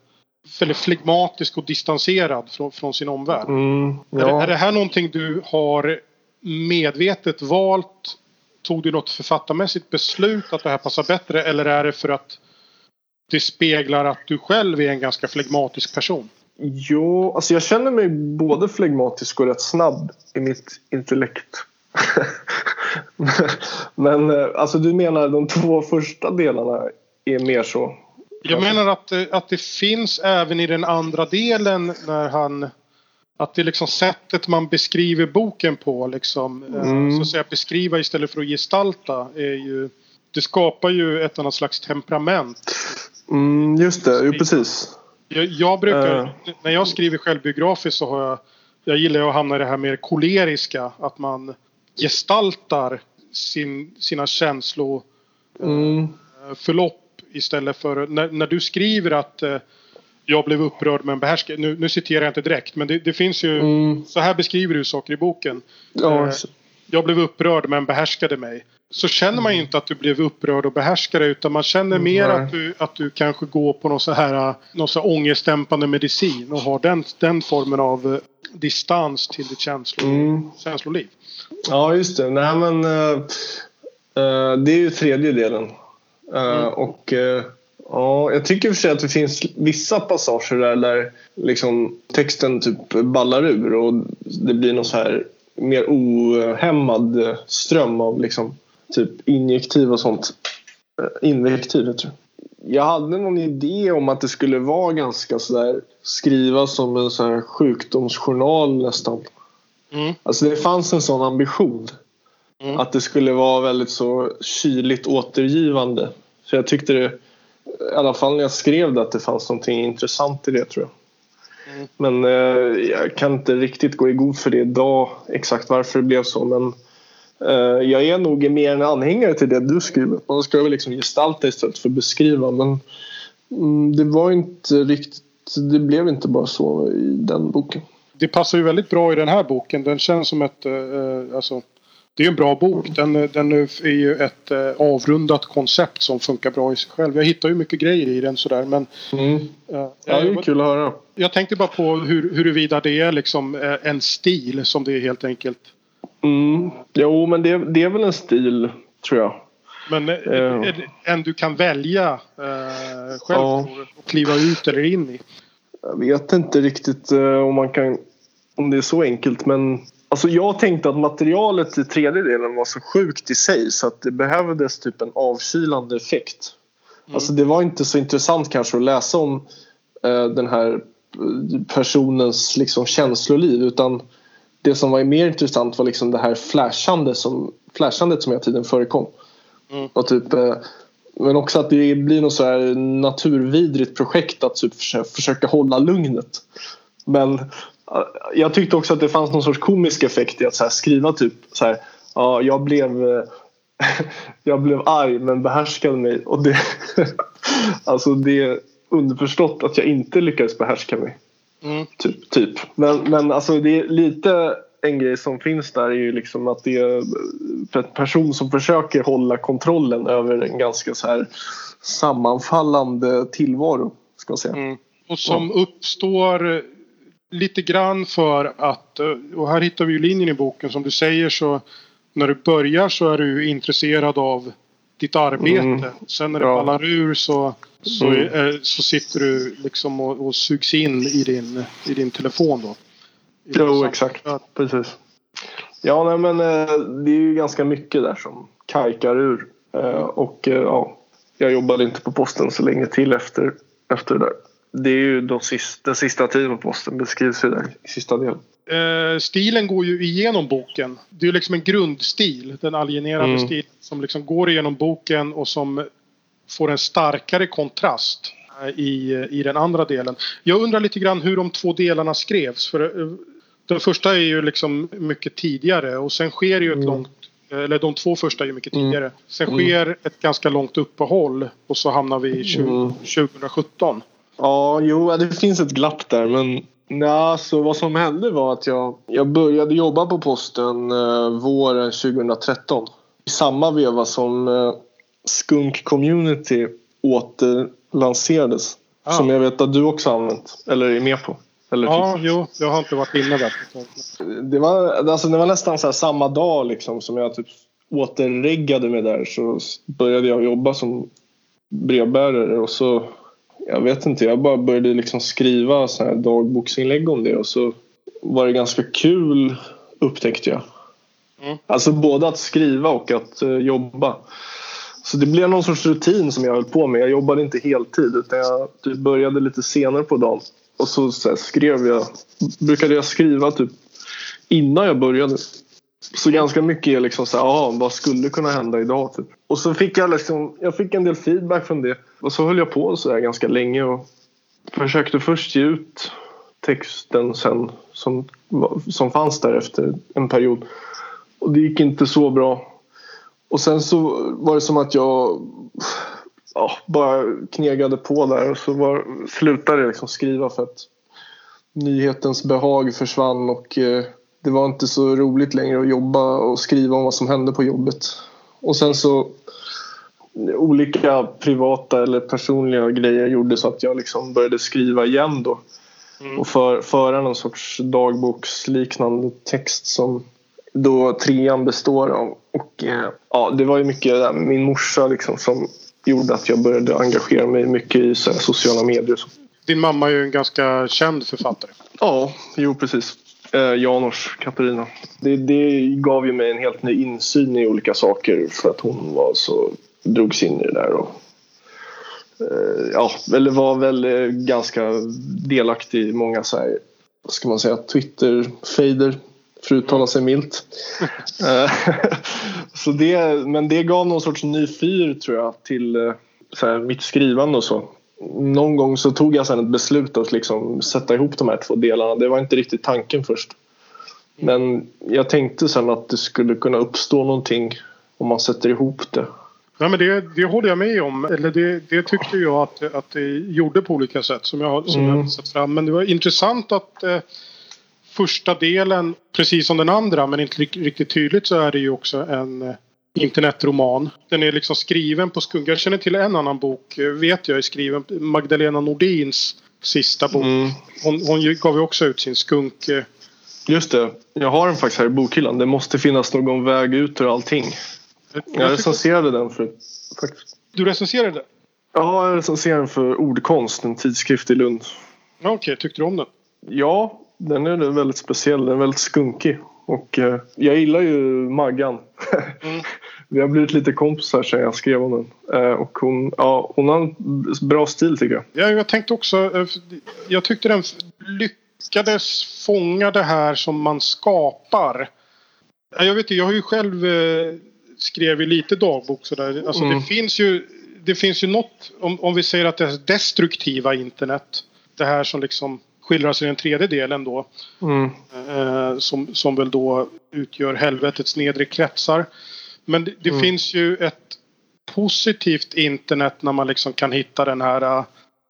väldigt flegmatisk och distanserad från, från sin omvärld. Mm. Är, det, Ja. är det här någonting du har medvetet valt? Tog du något författarmässigt beslut att det här passar bättre eller är det för att det speglar att du själv är en ganska flegmatisk person? Jo, alltså jag känner mig både flegmatisk och rätt snabb i mitt intellekt. [LAUGHS] Men eh, alltså du menar de två första delarna är mer så? Jag menar att, eh, att det finns även i den andra delen när han att det är liksom sättet man beskriver boken på liksom. eh, Mm. Så att säga beskriva istället för att gestalta är ju det skapar ju ett annat slags temperament. Mm, just det, jo precis. Jag, jag brukar, Eh. när jag skriver självbiografiskt så har jag, jag gillar att hamna i det här mer koleriska. Att man gestaltar sin, sina känsloförlopp Mm, istället för, när, när du skriver att eh, jag blev upprörd men behärskad. Nu, nu citerar jag inte direkt men det, det finns ju, mm, så här beskriver du saker i boken. ja, Eh, jag blev upprörd men behärskade mig. Så känner man ju inte att du blev upprörd och behärskade utan man känner mer Mm. Nej. att du, att du kanske går på någon så här, någon så här ångestdämpande medicin och har den, den formen av eh, distans till ditt känslo, Mm. känsloliv. ja, just det. Nej, men eh, eh, det är ju tredje delen. Eh, Mm. Och ja, jag tycker i och för sig att det finns vissa passager där, där liksom texten typ ballar ur och det blir någon så här mer ohämmad ström av liksom typ injektiv och sånt. Eh, Invektiv, jag tror jag hade någon idé om att det skulle vara ganska sådär skriva som en sån här sjukdomsjournal nästan. Mm. Alltså det fanns en sån ambition. Mm. Att det skulle vara väldigt så kyligt återgivande. Så jag tyckte det, i alla fall när jag skrev det, att det fanns någonting intressant i det tror jag. Mm. Men eh, jag kan inte riktigt gå i god för det idag, exakt varför det blev så. Men eh, jag är nog mer en anhängare till det du skriver. Man ska väl liksom gestalta istället för beskriva. Men mm, det var inte riktigt, det blev inte bara så i den boken. Det passar ju väldigt bra i den här boken. Den känns som ett, eh, eh, alltså, det är en bra bok. Den, eh, den är ju ett eh, avrundat koncept som funkar bra i sig själv. Jag hittar ju mycket grejer i den sådär men Mm. eh, Ja, det är jag, kul att höra. jag tänkte bara på hur, huruvida det är liksom eh, en stil som det är helt enkelt. Mm. Jo, men det, det är väl en stil, tror jag. Men eh, det en du kan välja eh, själv Ja. och, och kliva ut eller in i. Jag vet inte riktigt eh, om man kan om det är så enkelt men alltså jag tänkte att materialet i tredje delen var så sjukt i sig så att det behövdes typ en avkylande effekt. Alltså det var inte så intressant kanske att läsa om eh, den här personens liksom känsloliv utan det som var mer intressant var liksom det här flashande som, flashandet som hela tiden förekom. Mm. Och typ, eh, men också att det blir något så här naturvidrigt projekt att typ försöka hålla lugnet. Men eh, jag tyckte också att det fanns någon sorts komisk effekt i att så skriva typ så här, ja, jag blev eh, [LAUGHS] jag blev arg men behärskade mig och det [LAUGHS] alltså det är underförstått att jag inte lyckades behärska mig. Mm. Typ, typ. Men, men alltså det är lite en grej som finns där är ju liksom att det är en person som försöker hålla kontrollen över en ganska så här sammanfallande tillvaro. Ska jag säga. Mm. Och som ja. uppstår lite grann för att, och här hittar vi ju linjen i boken som du säger så när du börjar så är du intresserad av ditt arbete. Mm. Sen när det ja. ballar ur så, så, mm. så sitter du liksom och, och sugs in i din, i din telefon då. Jo, exakt. Precis. Ja, nej, men eh, det är ju ganska mycket där som kajkar ur. Eh, och eh, ja, jag jobbade inte på posten så länge till efter, efter det där. Det är ju de sista, den sista tiden på posten beskrivs ju där i sista delen. Eh, stilen går ju igenom boken. Det är ju liksom en grundstil. Den alienerande mm. stil som liksom går igenom boken och som får en starkare kontrast i, i den andra delen. Jag undrar lite grann hur de två delarna skrevs. För den första är ju liksom mycket tidigare och sen sker ju ett mm. långt eller de två första är ju mycket mm. tidigare. Mm. Sen sker mm. ett ganska långt uppehåll och så hamnar vi i 20, 2017. Mm. Ja, jo, det finns ett glapp där men Nej, så vad som hände var att jag, jag började jobba på posten eh, våren 2013. I samma veva som eh, Skunk Community återlanserades. Ah. Som jag vet att du också använt, eller är med på. Eller ja, typ. jo, jag har inte varit inne där. Det var, alltså, det var nästan så samma dag liksom, som jag typ återreggade mig där så började jag jobba som brevbärare och så jag vet inte, jag bara började liksom skriva så här dagboksinlägg om det och så var det ganska kul upptäckte jag. Mm. Alltså både att skriva och att uh, jobba. Så det blev någon sorts rutin som jag höll på med. Jag jobbade inte heltid utan jag typ började lite senare på dagen. Och så, så här, skrev jag, brukade jag skriva typ innan jag började. Så ganska mycket är liksom så här, aha, vad skulle kunna hända idag? Typ. Och så fick jag liksom, jag fick en del feedback från det. Och så höll jag på sådär ganska länge och försökte först ge ut texten sen som, som fanns där efter en period. Och det gick inte så bra. Och sen så var det som att jag ja, bara knegade på där och så var, slutade jag liksom skriva för att nyhetens behag försvann och eh, det var inte så roligt längre att jobba och skriva om vad som hände på jobbet. Och sen så olika privata eller personliga grejer gjorde så att jag liksom började skriva igen då. Mm. Och för, föra någon sorts dagboksliknande text som då trean består av. Och eh, ja, det var ju mycket min morsa liksom som gjorde att jag började engagera mig mycket i så sociala medier. Din mamma är ju en ganska känd författare. Ja, jo precis. Eh, Janors Katarina. Det, det gav ju mig en helt ny insyn i olika saker för att hon var så drogs in i det där. Och, eh, ja, eller var väl eh, ganska delaktig i många så här, vad ska man säga, Twitter-fejder för att uttala sig milt. Eh, [LAUGHS] så det, men det gav någon sorts ny fyr tror jag till så här, mitt skrivande och så. Någon gång så tog jag sen ett beslut att liksom sätta ihop de här två delarna. Det var inte riktigt tanken först. Men jag tänkte sen att det skulle kunna uppstå någonting om man sätter ihop det. Ja, men det, det håller jag med om. Eller det, det tyckte jag att, att det gjorde på olika sätt som jag, som mm. jag sett fram. Men det var intressant att eh, första delen, precis som den andra, men inte riktigt tydligt så är det ju också en eh, internetroman. Den är liksom skriven på skunk. Jag känner till en annan bok, eh, vet jag är skriven. Magdalena Nordins sista bok. Mm. Hon, hon gav ju också ut sin skunk. Eh, Just det, jag har den faktiskt här i bokhyllan. Det måste finnas någon väg ut ur allting. Jag recenserade den för faktiskt. Du recenserade? Ja, jag recenserade den för Ordkonst, en tidskrift i Lund. Okej, okay. tyckte du om den? Ja, den är väldigt speciell. Den är väldigt skunkig. Och eh, jag gillar ju Maggan. Mm. [LAUGHS] vi har blivit lite kompisar sen jag skrev om den. Eh, och hon, ja, hon har en bra stil tycker jag. Ja, jag tänkte också, eh, jag tyckte den lyckades fånga det här som man skapar. Jag vet inte, jag har ju själv eh, skrivit lite dagbok sådär. Alltså Mm. det finns ju det finns ju något, om, om vi säger att det är destruktiva internet. Det här som liksom skildras i den tredje delen då. Mm. Eh, som, som väl då utgör helvetets nedre kretsar. Men det, det Mm. finns ju ett positivt internet när man liksom kan hitta den här eh,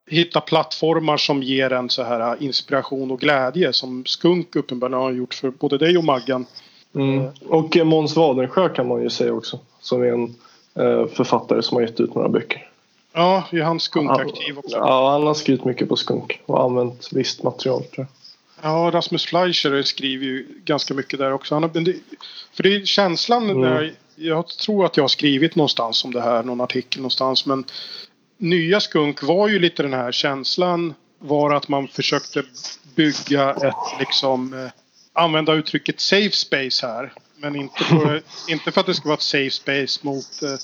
hitta plattformar som ger en så här eh, inspiration och glädje som Skunk uppenbarligen har gjort för både dig och Maggan. Mm. Och Måns Wadensjö kan man ju säga också. Som är en eh, författare som har gett ut några böcker. Ja, är han skunkaktiv också? Ja, han har skrivit mycket på skunk och använt visst material tror jag. Ja, Rasmus Fleischer skriver ju ganska mycket där också. Han har, för det är känslan Mm. där, jag tror att jag har skrivit någonstans om det här, någon artikel någonstans. Men nya skunk var ju lite den här känslan var att man försökte bygga ett liksom eh, använda uttrycket safe space här. Men inte, på, [LAUGHS] inte för att det ska vara ett safe space mot, eh,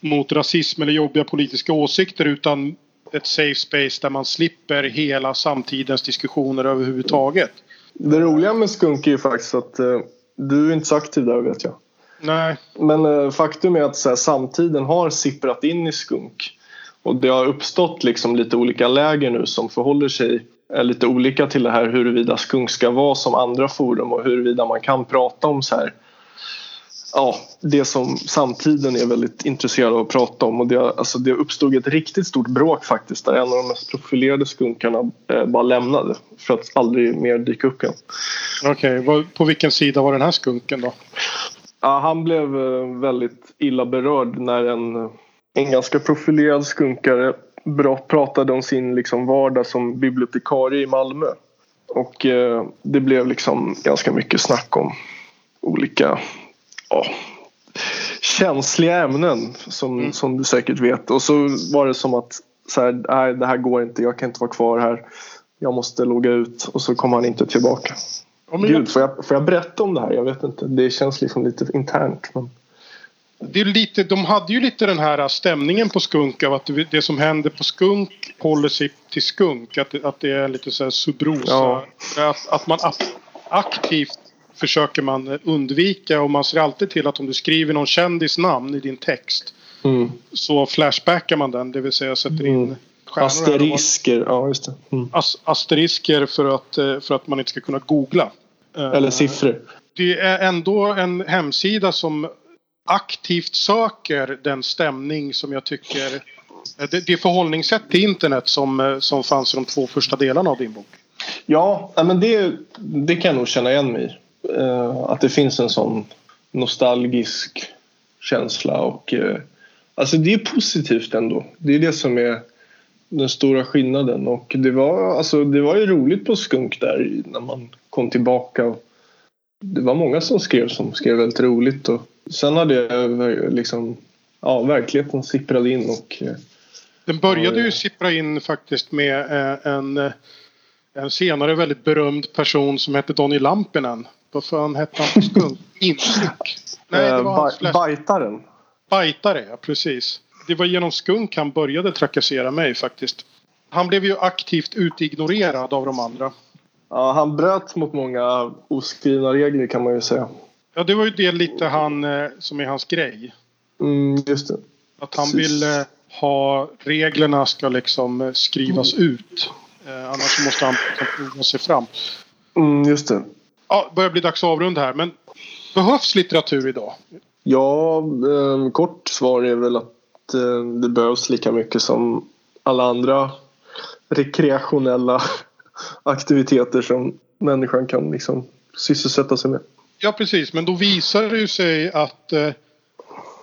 mot rasism eller jobbiga politiska åsikter utan ett safe space där man slipper hela samtidens diskussioner överhuvudtaget. Det roliga med skunk är ju faktiskt att eh, du är inte så aktiv där vet jag. Nej, Men eh, faktum är att så här, samtiden har sipprat in i skunk. Och det har uppstått liksom lite olika läger nu som förhåller sig lite olika till det här huruvida skunk ska vara som andra forum och huruvida man kan prata om så här Ja, det som samtiden är väldigt intresserad av att prata om. Och det, alltså, det uppstod ett riktigt stort bråk faktiskt där en av de mest profilerade skunkarna eh, bara lämnade för att aldrig mer dyka upp igen. okej. Vad- På vilken sida var den här skunken då? Ja, han blev eh, väldigt illa berörd när en, eh, en ganska profilerad skunkare bra, pratade om sin liksom, vardag som bibliotekarie i Malmö. Och eh, det blev liksom ganska mycket snack om olika ja, känsliga ämnen som, Mm. som du säkert vet. Och så var det som att så här, nej, det här går inte, jag kan inte vara kvar här. Jag måste logga ut och så kom han inte tillbaka. Ja, men Gud, får jag, får jag berätta om det här? Jag vet inte. Det känns liksom lite internt. Men... det är lite, de hade ju lite den här stämningen på skunk av att det, som händer på skunk håller sig till skunk. Att, det- att det är lite så här subrosa. Ja. Att, att man ak- aktivt försöker man undvika och man ser alltid till att om du skriver någon kändis namn i din text Mm. så flashbackar man den. Det vill säga sätter in Mm. Stjärnor Asterisker, ja just det. Mm. as- asterisker för att, eh, för att man inte ska kunna googla. Eh, Eller siffror. Det är ändå en hemsida som aktivt söker den stämning som jag tycker... eh, Det, det förhållningssätt till internet som, som fanns i de två första delarna av din bok. Ja, men det, det kan jag nog känna igen mig i. Att det finns en sån nostalgisk känsla och alltså det är positivt ändå. Det är det som är den stora skillnaden och det var, alltså, det var ju roligt på Skunk där när man kom tillbaka. Det var många som skrev som skrev väldigt roligt och sen hade det liksom ja, verkligheten sipprade in och eh, Den började ju sippra in faktiskt med eh, en, eh, en senare väldigt berömd person som hette Donny Lampinen. Vad fan hette han på skunk? Intryck? [LAUGHS] Nej, det var hans. Bajtaren. Bajtare, ja precis. Det var genom skunk han började trakassera mig faktiskt. Han blev ju aktivt utignorerad av de andra. Ja, han bröt mot många oskrivna regler kan man ju säga. Ja, det var ju det lite han eh, som är hans grej. Mm, just det. Att han Precis. vill eh, ha reglerna ska liksom eh, skrivas ut. Eh, annars måste han liksom prova sig fram. Mm, just det. Ja, börjar bli dags att avrunda här. Men behövs litteratur idag? Ja, eh, kort svar är väl att det behövs lika mycket som alla andra rekreationella [LAUGHS] aktiviteter som människan kan liksom sysselsätta sig med. Ja, precis. Men då visar det ju sig att eh,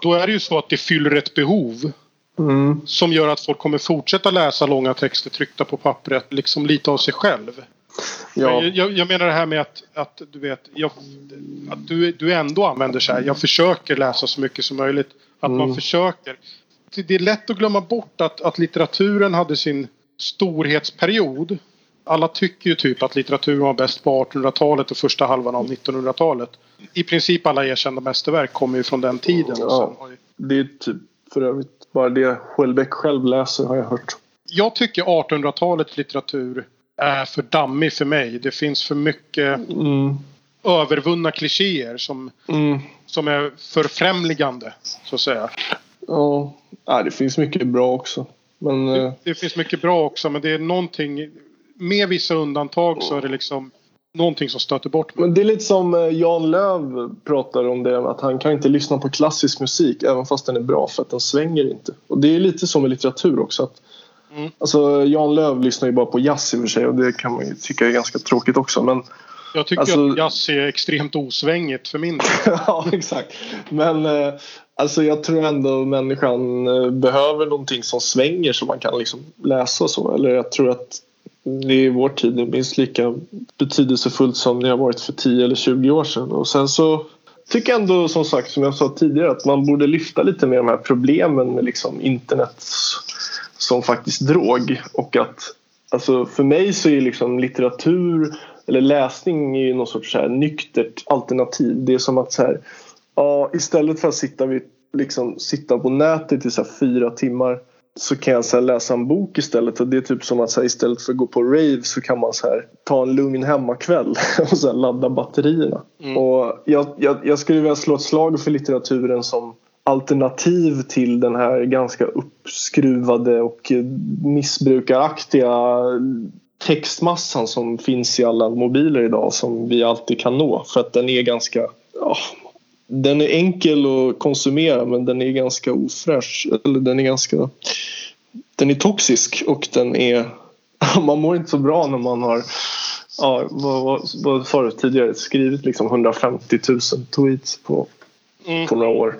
då är det ju så att det fyller ett behov. Mm, Som gör att folk kommer fortsätta läsa långa texter tryckta på pappret. Liksom lite av sig själv. ja, Jag, jag menar det här med att, att du vet, jag, att du, du ändå använder så här. Jag försöker läsa så mycket som möjligt. Att man Mm. försöker. Det, är lätt att glömma bort att, att litteraturen hade sin storhetsperiod. alla tycker ju typ att litteraturen var bäst på 1800-talet och första halvan av 1900-talet. I princip alla erkända mästerverk kommer ju från den tiden. Ja, det är typ för övrigt bara det Houellebecq själv läser har jag hört. Jag tycker 1800-talets litteratur är för dammig för mig. Det finns för mycket Mm. övervunna klichéer som, Mm. som är förfrämligande. Så att säga. Ja, det finns mycket bra också. Men eh, Det, det finns mycket bra också men det är någonting. Med vissa undantag så är det liksom någonting som stöter bort mig. Men det är lite som eh, Jan Löv pratar om det att han kan inte lyssna på klassisk musik även fast den är bra för att den svänger inte. Och det är lite som med litteratur också. Att, Mm. Alltså Jan Löv lyssnar ju bara på jazz i och för sig och det kan man ju tycka är ganska tråkigt också. Men Jag tycker Alltså- att jazz är extremt osvängigt för min del. [LAUGHS] ja, exakt. Men eh, alltså jag tror ändå människan eh, behöver någonting som svänger så man kan liksom läsa och så. Eller jag tror att det i vår tid är minst lika betydelsefullt som det har varit för 10 eller 20 år sedan. Och sen så tycker jag ändå som sagt som jag sa tidigare att man borde lyfta lite mer de här problemen med liksom internet som faktiskt drog. Och att alltså för mig så är liksom litteratur eller läsning är ju någon sorts så här nyktert alternativ. Det är som att så här, ja, istället för att sitta, vid, liksom, sitta på nätet i så fyra timmar så kan jag så läsa en bok istället. Och det är typ som att så här, istället för att gå på rave så kan man så här, ta en lugn hemmakväll [LAUGHS] och så ladda batterierna. Mm. Och jag, jag, jag skulle vilja slå ett slag för litteraturen som alternativ till den här ganska uppskruvade och missbrukaraktiga textmassan som finns i alla mobiler idag som vi alltid kan nå för att den är ganska ja, den är enkel att konsumera men den är ganska ofräsch eller den är ganska den är toxisk och den är [LAUGHS] man mår inte så bra när man har ja, vad, vad, vad sa du tidigare skrivit liksom 150 000 tweets på, Mm. på några år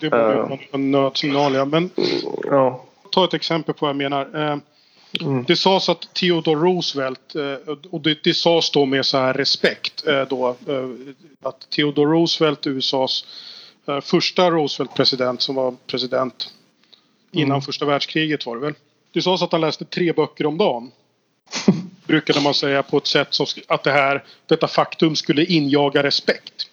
Det borde Eh. vara en nödsignal ja. Men ja ta ett exempel på vad jag menar. Mm. Det sades att Theodore Roosevelt, eh, och det, det sades då med så här respekt eh, då, eh, att Theodore Roosevelt, USAs första Roosevelt-president som var president innan Mm. första världskriget var det väl. Det sades att han läste tre böcker om dagen. [LAUGHS] Brukade man säga på ett sätt som att det här, detta faktum skulle injaga respekt.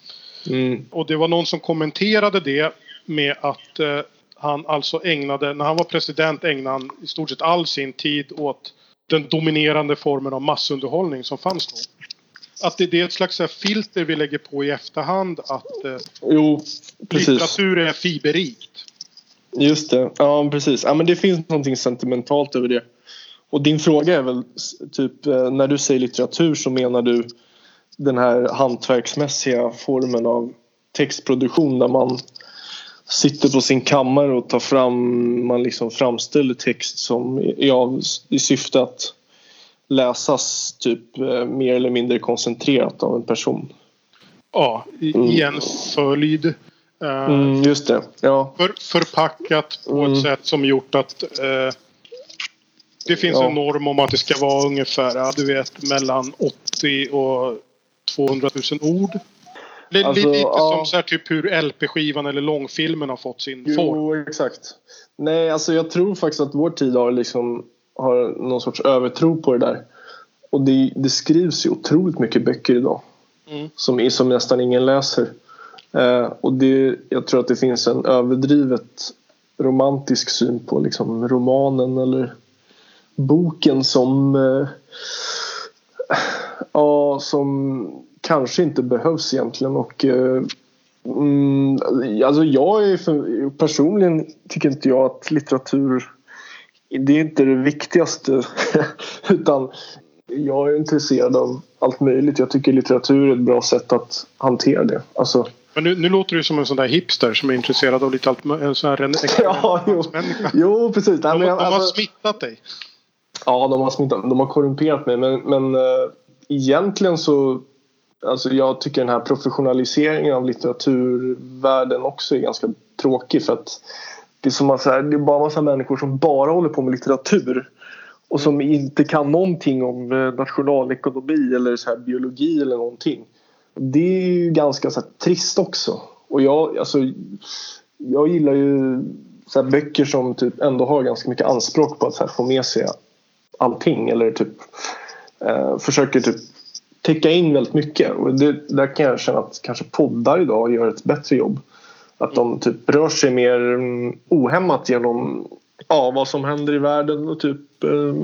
Mm. Och det var någon som kommenterade det med att han alltså ägnade, när han var president ägnade han i stort sett all sin tid åt den dominerande formen av massunderhållning som fanns då. Att det, det är ett slags här filter vi lägger på i efterhand att eh, Jo, precis. litteratur är fiberrikt. Just det. Ja, precis. Ja, men det finns någonting sentimentalt över det. Och din fråga är väl typ eh, när du säger litteratur så menar du den här hantverksmässiga formen av textproduktion där man sitter på sin kammare och tar fram, man liksom framställer text som av, i syfte att läsas typ eh, mer eller mindre koncentrerat av en person. Ja, i, Mm. en följd. Eh, Mm, just det. Ja. för, förpackat på Mm. ett sätt som gjort att eh, det finns Ja. en norm om att det ska vara ungefär, ja, du vet, mellan 80 och 200 000 ord. Är Alltså, lite ja. som så här, typ hur LP-skivan eller långfilmen har fått sin form. Jo, exakt. Nej, alltså jag tror faktiskt att vår tid har liksom har någon sorts övertro på det där. Och det, det skrivs ju otroligt mycket böcker idag. Mm. Som, som nästan ingen läser. Eh, och det, jag tror att det finns en överdrivet romantisk syn på liksom romanen eller boken som eh, ja, som kanske inte behövs egentligen och eh, mm, alltså jag är för, personligen tycker inte jag att litteratur det är inte det viktigaste [LAUGHS] utan jag är intresserad av allt möjligt. Jag tycker litteratur är ett bra sätt att hantera det. Alltså, Men nu, nu låter du som en sån där hipster som är intresserad av lite allt En sån här en, [LAUGHS] ja, jo, jo precis. De, men, de har alltså- smittat dig. Ja, de har smittat. De har korrumperat mig. Men, men äh, egentligen så... Alltså jag tycker den här professionaliseringen av litteraturvärlden också är ganska tråkig. För att det är som att så här, det är bara massa människor som bara håller på med litteratur. Och som inte kan någonting om eh, nationalekonomi eller så här biologi eller någonting. Det är ju ganska så här, trist också. Och jag, alltså, jag gillar ju så här, böcker som typ ändå har ganska mycket anspråk på att så här, få med sig allting eller typ eh, försöker typ täcka in väldigt mycket. Och det, där kan jag känna att kanske poddar idag gör ett bättre jobb. Att de typ rör sig mer mm, ohämmat genom ja, vad som händer i världen och typ eh,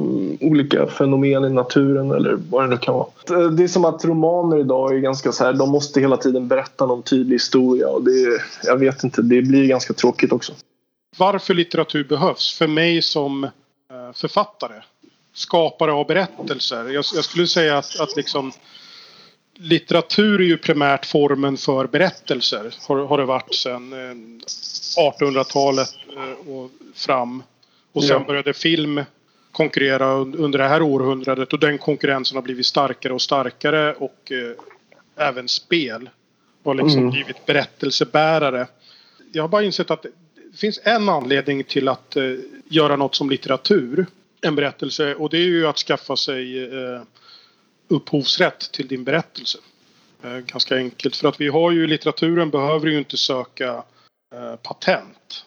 olika fenomen i naturen eller vad det nu kan vara. Eh, det är som att romaner idag är ganska så här, de måste hela tiden berätta någon tydlig historia och det, jag vet inte, det blir ganska tråkigt också. Varför litteratur behövs för mig som eh, författare, skapare av berättelser. Jag, jag skulle säga att, att liksom litteratur är ju primärt formen för berättelser. Har, har det varit sedan 1800-talet eh, och fram. Och sen ja. började film konkurrera under det här århundradet och den konkurrensen har blivit starkare och starkare och eh, även spel har liksom mm. blivit berättelsebärare. Jag har bara insett att det finns en anledning till att eh, göra något som litteratur, en berättelse och det är ju att skaffa sig eh, upphovsrätt till din berättelse. Eh, ganska enkelt för att vi har ju litteraturen behöver ju inte söka eh, patent.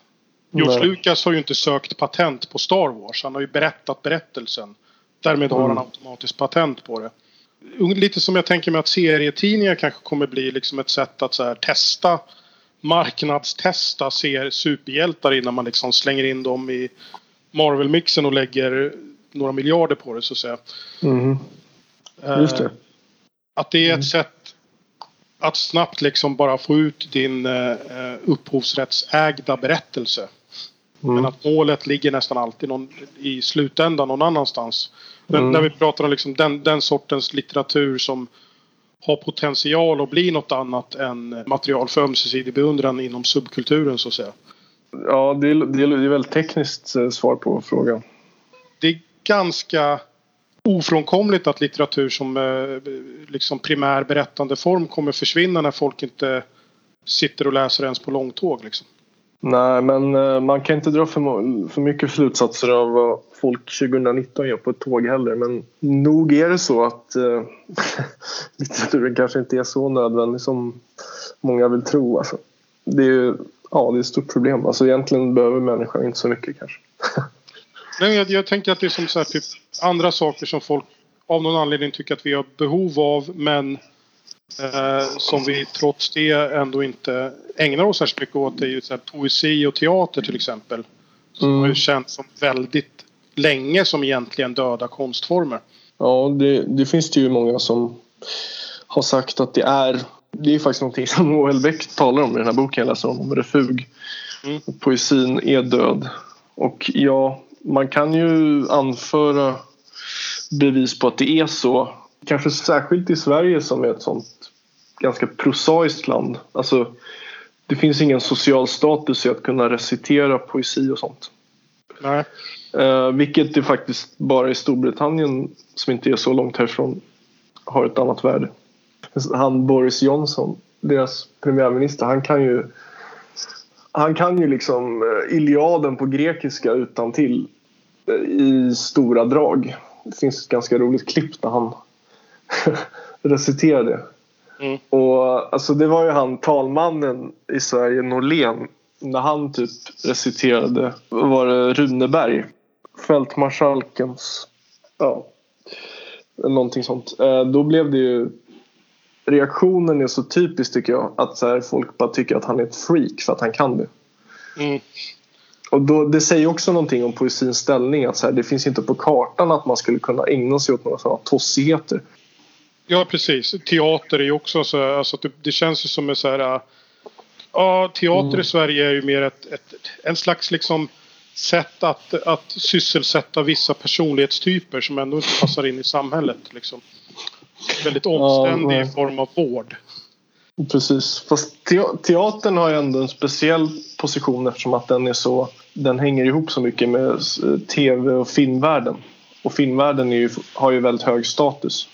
George. Lucas har ju inte sökt patent på Star Wars. Han har ju berättat berättelsen. Därmed har han mm. automatiskt patent på det. Lite som jag tänker mig att serietidningar kanske kommer bli liksom ett sätt att så här testa marknadstesta ser superhjältar innan man liksom slänger in dem i Marvel-mixen och lägger några miljarder på det så att säga. Mm. Just det. Att det är ett mm. sätt att snabbt liksom bara få ut din uh, upphovsrättsägda berättelse. Mm. Men att målet ligger nästan alltid någon, i slutändan någon annanstans. Men mm. när vi pratar om liksom den, den sortens litteratur som har potential att bli något annat än material för ömsesidig beundran inom subkulturen så att säga. Ja, det är, det är väldigt tekniskt eh, svar på frågan. Det är ganska ofrånkomligt att litteratur som eh, liksom primär berättande form kommer försvinna när folk inte sitter och läser ens på långtåg. Liksom. Nej, men eh, man kan inte dra för, för mycket slutsatser av vad folk 2019 gör på ett tåg heller. Men nog är det så att eh, [LAUGHS] litteraturen kanske inte är så nödvändig som många vill tro. Alltså. Det är ja, det är ett stort problem. Alltså, egentligen behöver människan inte så mycket kanske. [LAUGHS] Nej, jag, jag tänker att det är som så här, typ, andra saker som folk av någon anledning tycker att vi har behov av men eh, som vi trots det ändå inte ägnar oss särskilt mycket åt. Det är ju så här, poesi och teater till exempel. Som mm. har ju känts som väldigt länge som egentligen döda konstformer. Ja, det, det finns det ju många som har sagt att det är det är faktiskt någonting som [LAUGHS] O.L. Beck talar om i den här boken jag läser om refug. Mm. Poesin är död. Och ja, man kan ju anföra bevis på att det är så. Kanske särskilt i Sverige som är ett sånt ganska prosaiskt land. Alltså, det finns ingen social status i att kunna recitera poesi och sånt. Nej. Eh, vilket det faktiskt bara i Storbritannien, som inte är så långt härifrån, har ett annat värde. Han Boris Johnson, deras premiärminister, han kan ju han kan ju liksom eh, Iliaden på grekiska utan till eh, i stora drag. Det finns ett ganska roligt klipp där han [LAUGHS] reciterar det. Mm. Och alltså det var ju han talmannen i Sverige, Norlén, när han typ reciterade, var det Runeberg? Fältmarskalkens, ja, någonting sånt. Eh, då blev det ju reaktionen är så typisk tycker jag. Att så här, folk bara tycker att han är ett freak för att han kan det. Mm. Och då, det säger också någonting om poesins ställning. Att så här, det finns inte på kartan att man skulle kunna ägna sig åt några sådana tossigheter. Ja precis. Teater är ju också så här, alltså det, det känns ju som en så här. Ja, teater mm. i Sverige är ju mer ett, ett, en slags liksom sätt att, att sysselsätta vissa personlighetstyper som ändå inte passar in i samhället. Liksom. Väldigt omständig ja, i form av vård. Precis. Fast te teatern har ju ändå en speciell position eftersom att den är så den hänger ihop så mycket med tv och filmvärlden. Och filmvärlden ju, har ju väldigt hög status.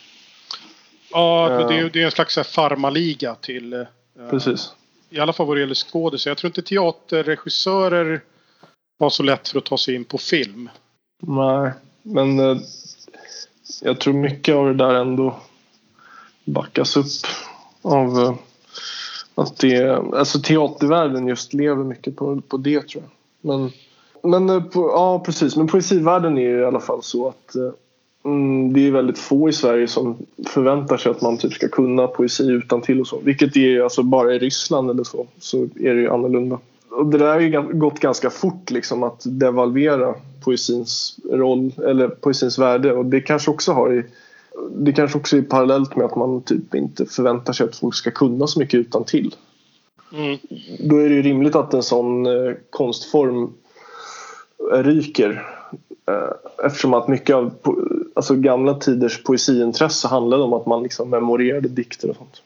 Ja, det, är, det är en slags farmaliga till... Uh, precis. I alla fall vad det gäller skådisar. Jag tror inte teaterregissörer har så lätt för att ta sig in på film. Nej, men uh, jag tror mycket av det där ändå backas upp av eh, att det, alltså teatervärlden just lever mycket på, på det tror jag. Men, men eh, på, ja precis, men poesivärlden är ju i alla fall så att eh, mm, det är väldigt få i Sverige som förväntar sig att man typ ska kunna poesi utan till och så. Vilket är alltså bara i Ryssland eller så, så är det ju annorlunda. Och det där har ju gått ganska fort liksom att devalvera poesins roll eller poesins värde och det kanske också har i det kanske också är parallellt med att man typ inte förväntar sig att folk ska kunna så mycket utan till. Mm. Då är det ju rimligt att en sån eh, konstform ryker. Eh, eftersom att mycket av alltså gamla tiders poesiintresse handlade om att man liksom memorerade dikter och sånt.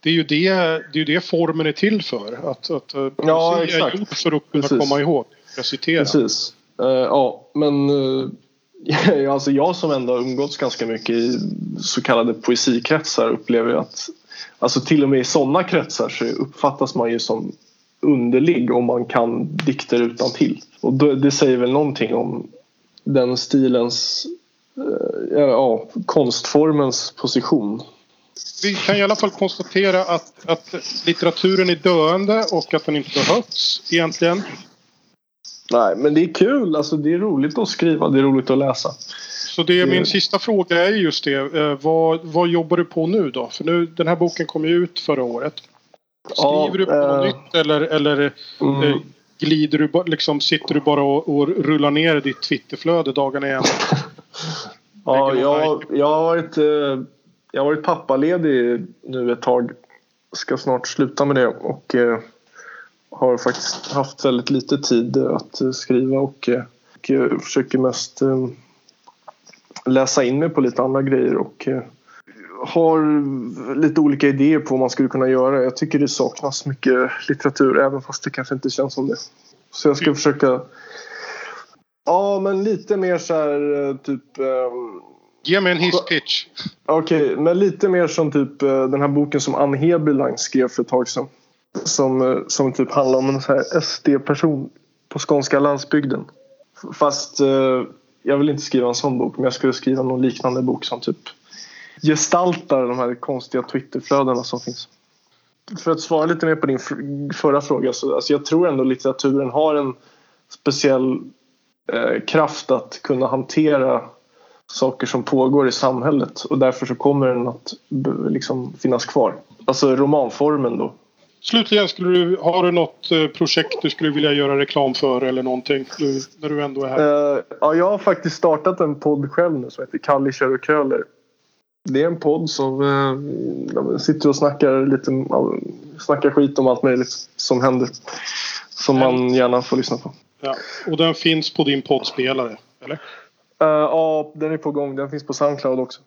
Det är ju det, det, är det formen är till för. Att, att eh, poesi ja, är gjort för att kunna Precis. komma ihåg. Jag citerar. Precis. Uh, ja, men uh, [LAUGHS] alltså jag som ändå har umgåtts ganska mycket i så kallade poesikretsar upplever att alltså till och med i sådana kretsar så uppfattas man ju som underlig om man kan dikter utan till. Och det säger väl någonting om den stilens, eh, ja, konstformens position. Vi kan i alla fall konstatera att, att litteraturen är döende och att den inte behövs egentligen. Nej, men det är kul. Alltså, det är roligt att skriva, det är roligt att läsa. Så det är min sista fråga är just det. Eh, vad, vad jobbar du på nu då? För nu, den här boken kom ju ut förra året. Skriver ja, du på något äh, nytt eller, eller mm. Eh, glider du, liksom, sitter du bara och, och rullar ner ditt Twitterflöde dagarna igen? [LAUGHS] ja, jag, jag, har varit, eh, jag har varit pappaledig nu ett tag. Ska snart sluta med det och har faktiskt haft väldigt lite tid att skriva och, och försöker mest läsa in mig på lite andra grejer och eh, har lite olika idéer på vad man skulle kunna göra. Jag tycker det saknas mycket litteratur även fast det kanske inte känns som det. Så jag ska försöka Ja, men lite mer så här eh, typ... Um... Ge mig en hisspitch. Okej, okay, men lite mer som typ den här boken som Ann Heberlein skrev för ett tag sedan. Som, eh, som typ handlar om en SD-person på skånska landsbygden. Fast eh, jag vill inte skriva en sån bok men jag skulle skriva någon liknande bok som typ gestaltar de här konstiga Twitterflödena som finns. För att svara lite mer på din förra fråga så alltså jag tror ändå litteraturen har en speciell eh, kraft att kunna hantera saker som pågår i samhället och därför så kommer den att liksom finnas kvar. Alltså romanformen då Slutligen, skulle du, har du något eh, projekt du skulle vilja göra reklam för eller någonting du, när du ändå är här? Uh, ja, jag har faktiskt startat en podd själv nu som heter Kallischer och Köhler. Det är en podd som uh, sitter och snackar lite uh, snackar skit om allt möjligt som händer. Som mm. man gärna får lyssna på. Ja, och den finns på din poddspelare, eller? ja, den är på gång. Den finns på Soundcloud också.